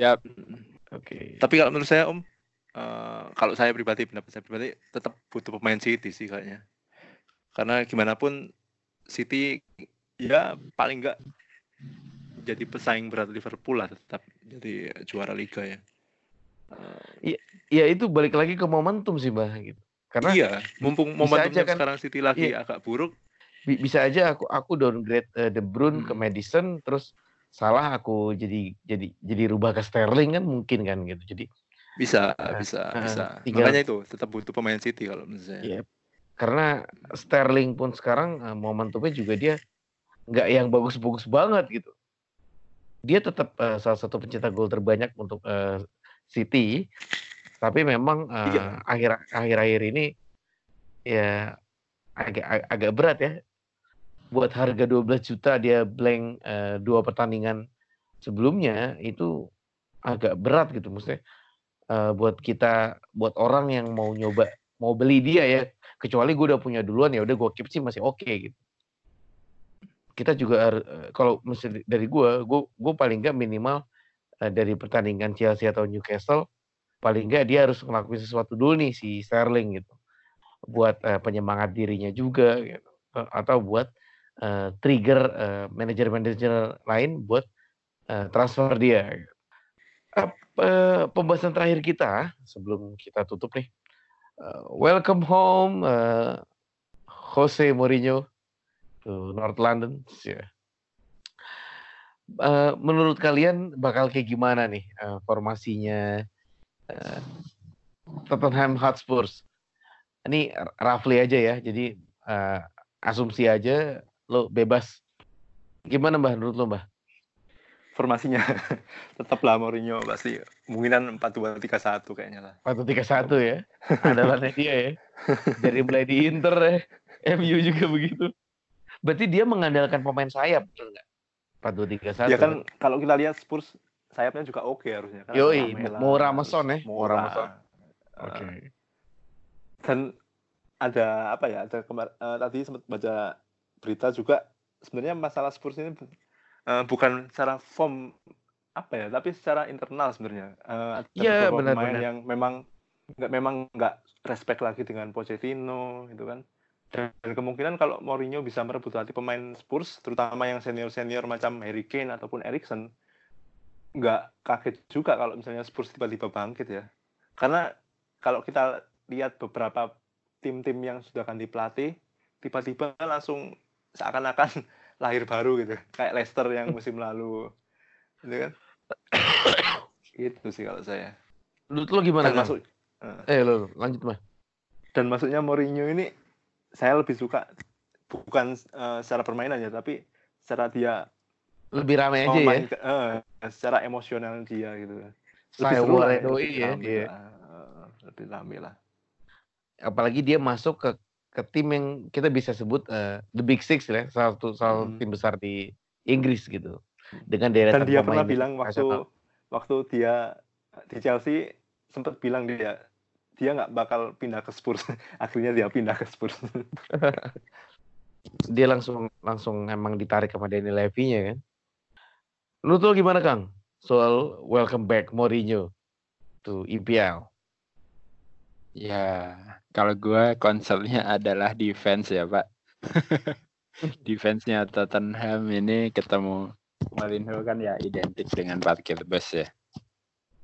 Ya. Oke. Okay. Tapi kalau menurut saya Om, uh, kalau saya pribadi pendapat saya pribadi tetap butuh pemain City sih kayaknya. Karena gimana pun City ya paling enggak jadi pesaing berat Liverpool lah tetap jadi juara liga ya. Iya, uh, ya itu balik lagi ke momentum sih, Bah gitu. Karena iya, mumpung momentumnya kan, sekarang City lagi iya, agak buruk, bisa aja aku aku downgrade uh, De Bruyne hmm. ke Madison terus salah aku jadi jadi jadi rubah ke Sterling kan mungkin kan gitu. Jadi bisa uh, bisa uh, bisa. tinggal, makanya itu tetap butuh pemain City kalau misalnya iya, karena Sterling pun sekarang uh, momentumnya juga dia nggak yang bagus-bagus banget gitu. Dia tetap uh, salah satu pencetak gol terbanyak untuk uh, City. Tapi memang uh, iya. akhir akhir-akhir ini ya agak agak berat ya buat harga 12 juta dia blank uh, dua pertandingan sebelumnya itu agak berat gitu maksudnya uh, buat kita buat orang yang mau nyoba mau beli dia ya kecuali gue udah punya duluan ya udah gue keep sih masih oke okay, gitu kita juga uh, kalau dari gue gue gue paling nggak minimal uh, dari pertandingan Chelsea atau Newcastle paling nggak dia harus ngelakuin sesuatu dulu nih si Sterling gitu buat uh, penyemangat dirinya juga gitu. atau buat uh, trigger uh, manajer-manajer lain buat uh, transfer dia. Uh, uh, pembahasan terakhir kita sebelum kita tutup nih. Uh, welcome home uh, Jose Mourinho to North London. Yeah. Uh, menurut kalian bakal kayak gimana nih uh, formasinya uh, Tottenham Hotspurs? Ini roughly aja ya, jadi uh, asumsi aja, lo bebas. Gimana mbah menurut lo mbah? Formasinya [laughs] tetaplah Mourinho pasti mungkinan empat dua tiga satu kayaknya lah. Empat dua tiga satu ya, adalah dia ya. Dari mulai di Inter ya, MU juga begitu. Berarti dia mengandalkan pemain sayap, betul nggak? Empat dua tiga satu. Ya kan kalau kita lihat Spurs sayapnya juga oke okay harusnya. Kan Yoi, mau Ramason ya. Mau Ramason. Oke. Okay. Dan ada apa ya? Ada kemar uh, tadi sempat baca berita juga sebenarnya masalah Spurs ini uh, bukan secara form apa ya, tapi secara internal sebenarnya. Uh, iya benar pemain benar. yang memang nggak memang nggak respect lagi dengan Pochettino itu kan. Dan kemungkinan kalau Mourinho bisa merebut hati pemain Spurs, terutama yang senior-senior macam Harry Kane ataupun Erikson, nggak kaget juga kalau misalnya Spurs tiba-tiba bangkit ya. Karena kalau kita lihat beberapa tim-tim yang sudah ganti pelatih, tiba-tiba langsung seakan-akan [laughs] lahir baru gitu. Kayak Leicester yang musim lalu. Gitu kan. itu sih kalau saya. Lu tuh gimana? kan? Masuk, uh, eh, lo lanjut mah. Dan maksudnya Mourinho ini saya lebih suka bukan uh, secara permainan ya tapi secara dia lebih ramai aja ya uh, secara emosional dia gitu saya boleh doi ya iya. Uh, lebih rame lah apalagi dia masuk ke ke tim yang kita bisa sebut uh, the big six ya salah satu salah hmm. tim besar di Inggris gitu dengan deretan dan dia pernah bilang waktu waktu dia di Chelsea sempat bilang dia dia nggak bakal pindah ke Spurs. [laughs] Akhirnya dia pindah ke Spurs. [laughs] dia langsung langsung emang ditarik sama Danny Levy-nya kan. Lu tuh gimana Kang? Soal welcome back Mourinho to EPL. Ya, kalau gue concernnya [laughs] adalah defense ya Pak. [laughs] Defense-nya Tottenham ini ketemu Mourinho kan ya identik dengan parkir bus ya.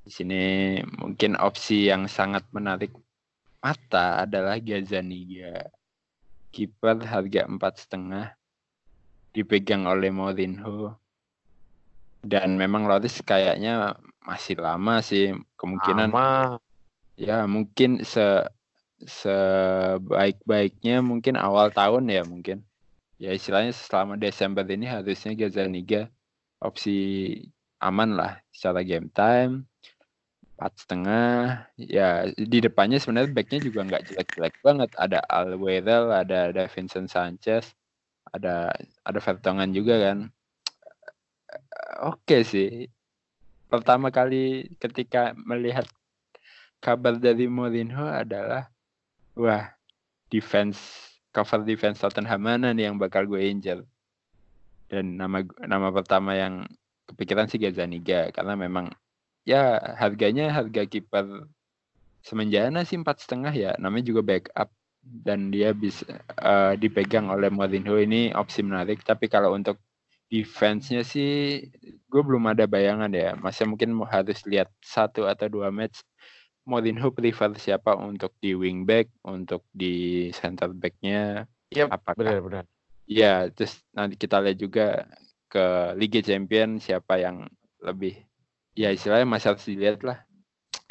Di sini mungkin opsi yang sangat menarik mata adalah Gazaniga. Kiper harga empat setengah dipegang oleh Mourinho dan memang Loris kayaknya masih lama sih kemungkinan lama. Ya mungkin se sebaik-baiknya mungkin awal tahun ya mungkin. Ya istilahnya selama Desember ini harusnya Gazaniga opsi aman lah secara game time empat setengah. Ya di depannya sebenarnya backnya juga nggak jelek-jelek banget. Ada Alwerel ada ada Vincent Sanchez ada ada Vertonghen juga kan. Oke sih. Pertama kali ketika melihat kabar dari Mourinho adalah wah defense cover defense Tottenham mana nih yang bakal gue injel dan nama nama pertama yang kepikiran sih Gazaniga karena memang ya harganya harga kiper semenjana sih empat setengah ya namanya juga backup. Dan dia bisa uh, dipegang oleh Mourinho ini opsi menarik. Tapi kalau untuk defense-nya sih gue belum ada bayangan ya. Masih mungkin harus lihat satu atau dua match Mourinho prefer siapa? Untuk di wingback untuk di center back-nya yep, apakah? benar-benar ya terus nanti kita lihat juga ke Liga Champion siapa yang lebih ya istilahnya masih harus dilihat lah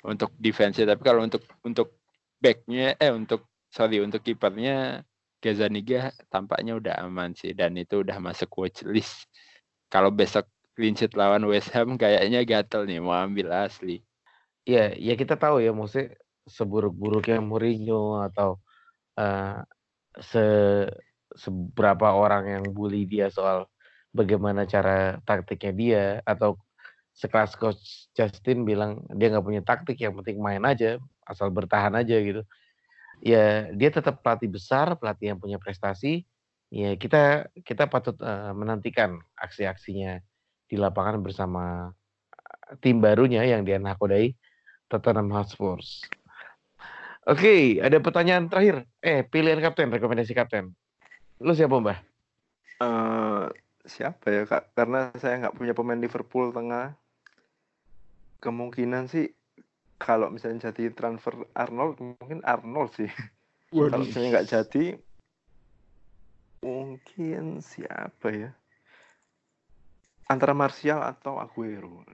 untuk defense tapi kalau untuk untuk backnya eh untuk sorry untuk kipernya Gazaniga tampaknya udah aman sih dan itu udah masuk watch list. Kalau besok clean sheet lawan West Ham kayaknya gatel nih mau ambil asli ya ya kita tahu ya maksudnya seburuk-buruknya Mourinho atau uh, se seberapa orang yang bully dia soal bagaimana cara taktiknya dia atau sekelas coach Justin bilang dia nggak punya taktik yang penting main aja asal bertahan aja gitu. Ya dia tetap pelatih besar pelatih yang punya prestasi. Ya kita kita patut uh, menantikan aksi-aksinya di lapangan bersama tim barunya yang dia nakodai Tottenham Hotspur. Oke, okay, ada pertanyaan terakhir. Eh, pilihan kapten, rekomendasi kapten. Lu siapa, Mbah? Eh, siapa ya kak? Karena saya nggak punya pemain Liverpool tengah. Kemungkinan sih kalau misalnya jadi transfer Arnold mungkin Arnold sih. Kalau misalnya nggak jadi mungkin siapa ya? Antara Martial atau Aguero.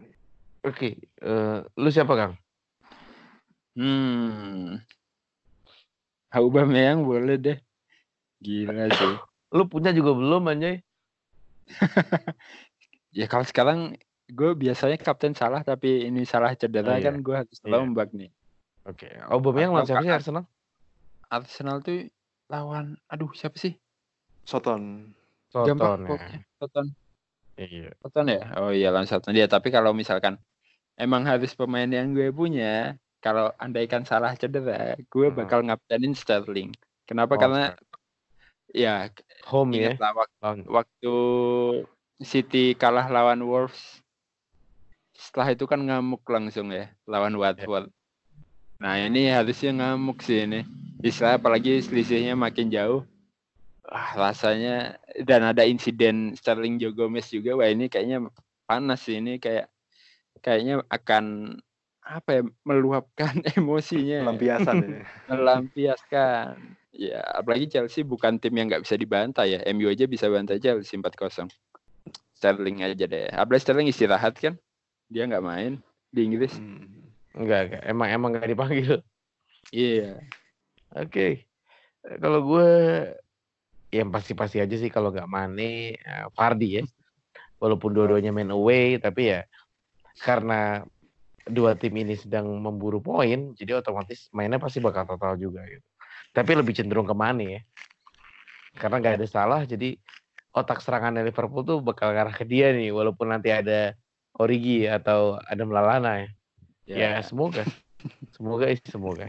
Oke, eh, lu siapa Kang? Hmm. Aubameyang boleh deh. Gila sih. [laughs] Lu punya juga belum anjay? [laughs] Ya kalau sekarang gue biasanya kapten salah tapi ini salah cedera Oh, iya. kan gue harus Iya. rombak nih. Oke, Aubameyang lawan siapa sih. Arsenal? Arsenal tuh lawan aduh siapa sih? Soton. Soton Gampang ya. pokoknya. Soton. Iya. Soton ya? Oh iya lawan Soton dia. Tapi kalau misalkan emang harus pemain yang gue punya, kalau andaikan salah cedera, gue Hmm. bakal ngaptenin Sterling. Kenapa? Oh, Karena ya Home ya. lah wak- Lawan waktu City kalah lawan Wolves. Setelah itu kan ngamuk langsung ya lawan Watford. Nah ini harusnya ngamuk sih ini. Istilah apalagi selisihnya makin jauh. Ah, rasanya dan ada insiden Sterling Joe Gomez juga. Wah ini kayaknya panas sih ini kayak kayaknya akan apa ya meluapkan [laughs] emosinya Lampiasan ya. [laughs] melampiaskan. Ya, apalagi Chelsea bukan tim yang nggak bisa dibantai ya. MU aja bisa bantai Chelsea 4-0. Sterling aja deh. Apalagi Sterling istirahat kan. Dia nggak main di Inggris. Hmm. enggak, enggak. Emang emang enggak dipanggil. Iya. Oke. Eh, Kalau gue yang pasti-pasti aja sih kalau nggak Mane, eh, Fardi ya. Walaupun dua-duanya main away, tapi ya karena dua tim ini sedang memburu poin, jadi otomatis mainnya pasti bakal total juga gitu. Tapi lebih cenderung ke Mane ya. Karena nggak ada salah, jadi otak serangannya Liverpool tuh bakal arah ke dia nih, walaupun nanti ada Origi atau ada Melalana ya. Ya, semoga. semoga semoga.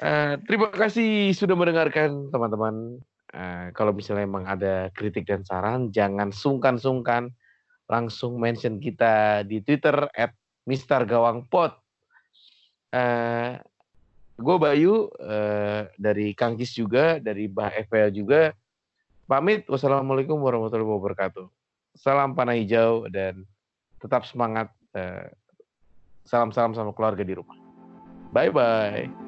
Eh, terima kasih sudah mendengarkan teman-teman. Eh, kalau misalnya emang ada kritik dan saran, jangan sungkan-sungkan langsung mention kita di Twitter at Mister Gawang Pot. Eh, gue Bayu eh, dari Kang Kis juga, dari Bah FPL juga. Pamit. Wassalamualaikum warahmatullahi wabarakatuh. Salam panah hijau dan tetap semangat. Eh, Salam-salam sama keluarga di rumah. Bye-bye.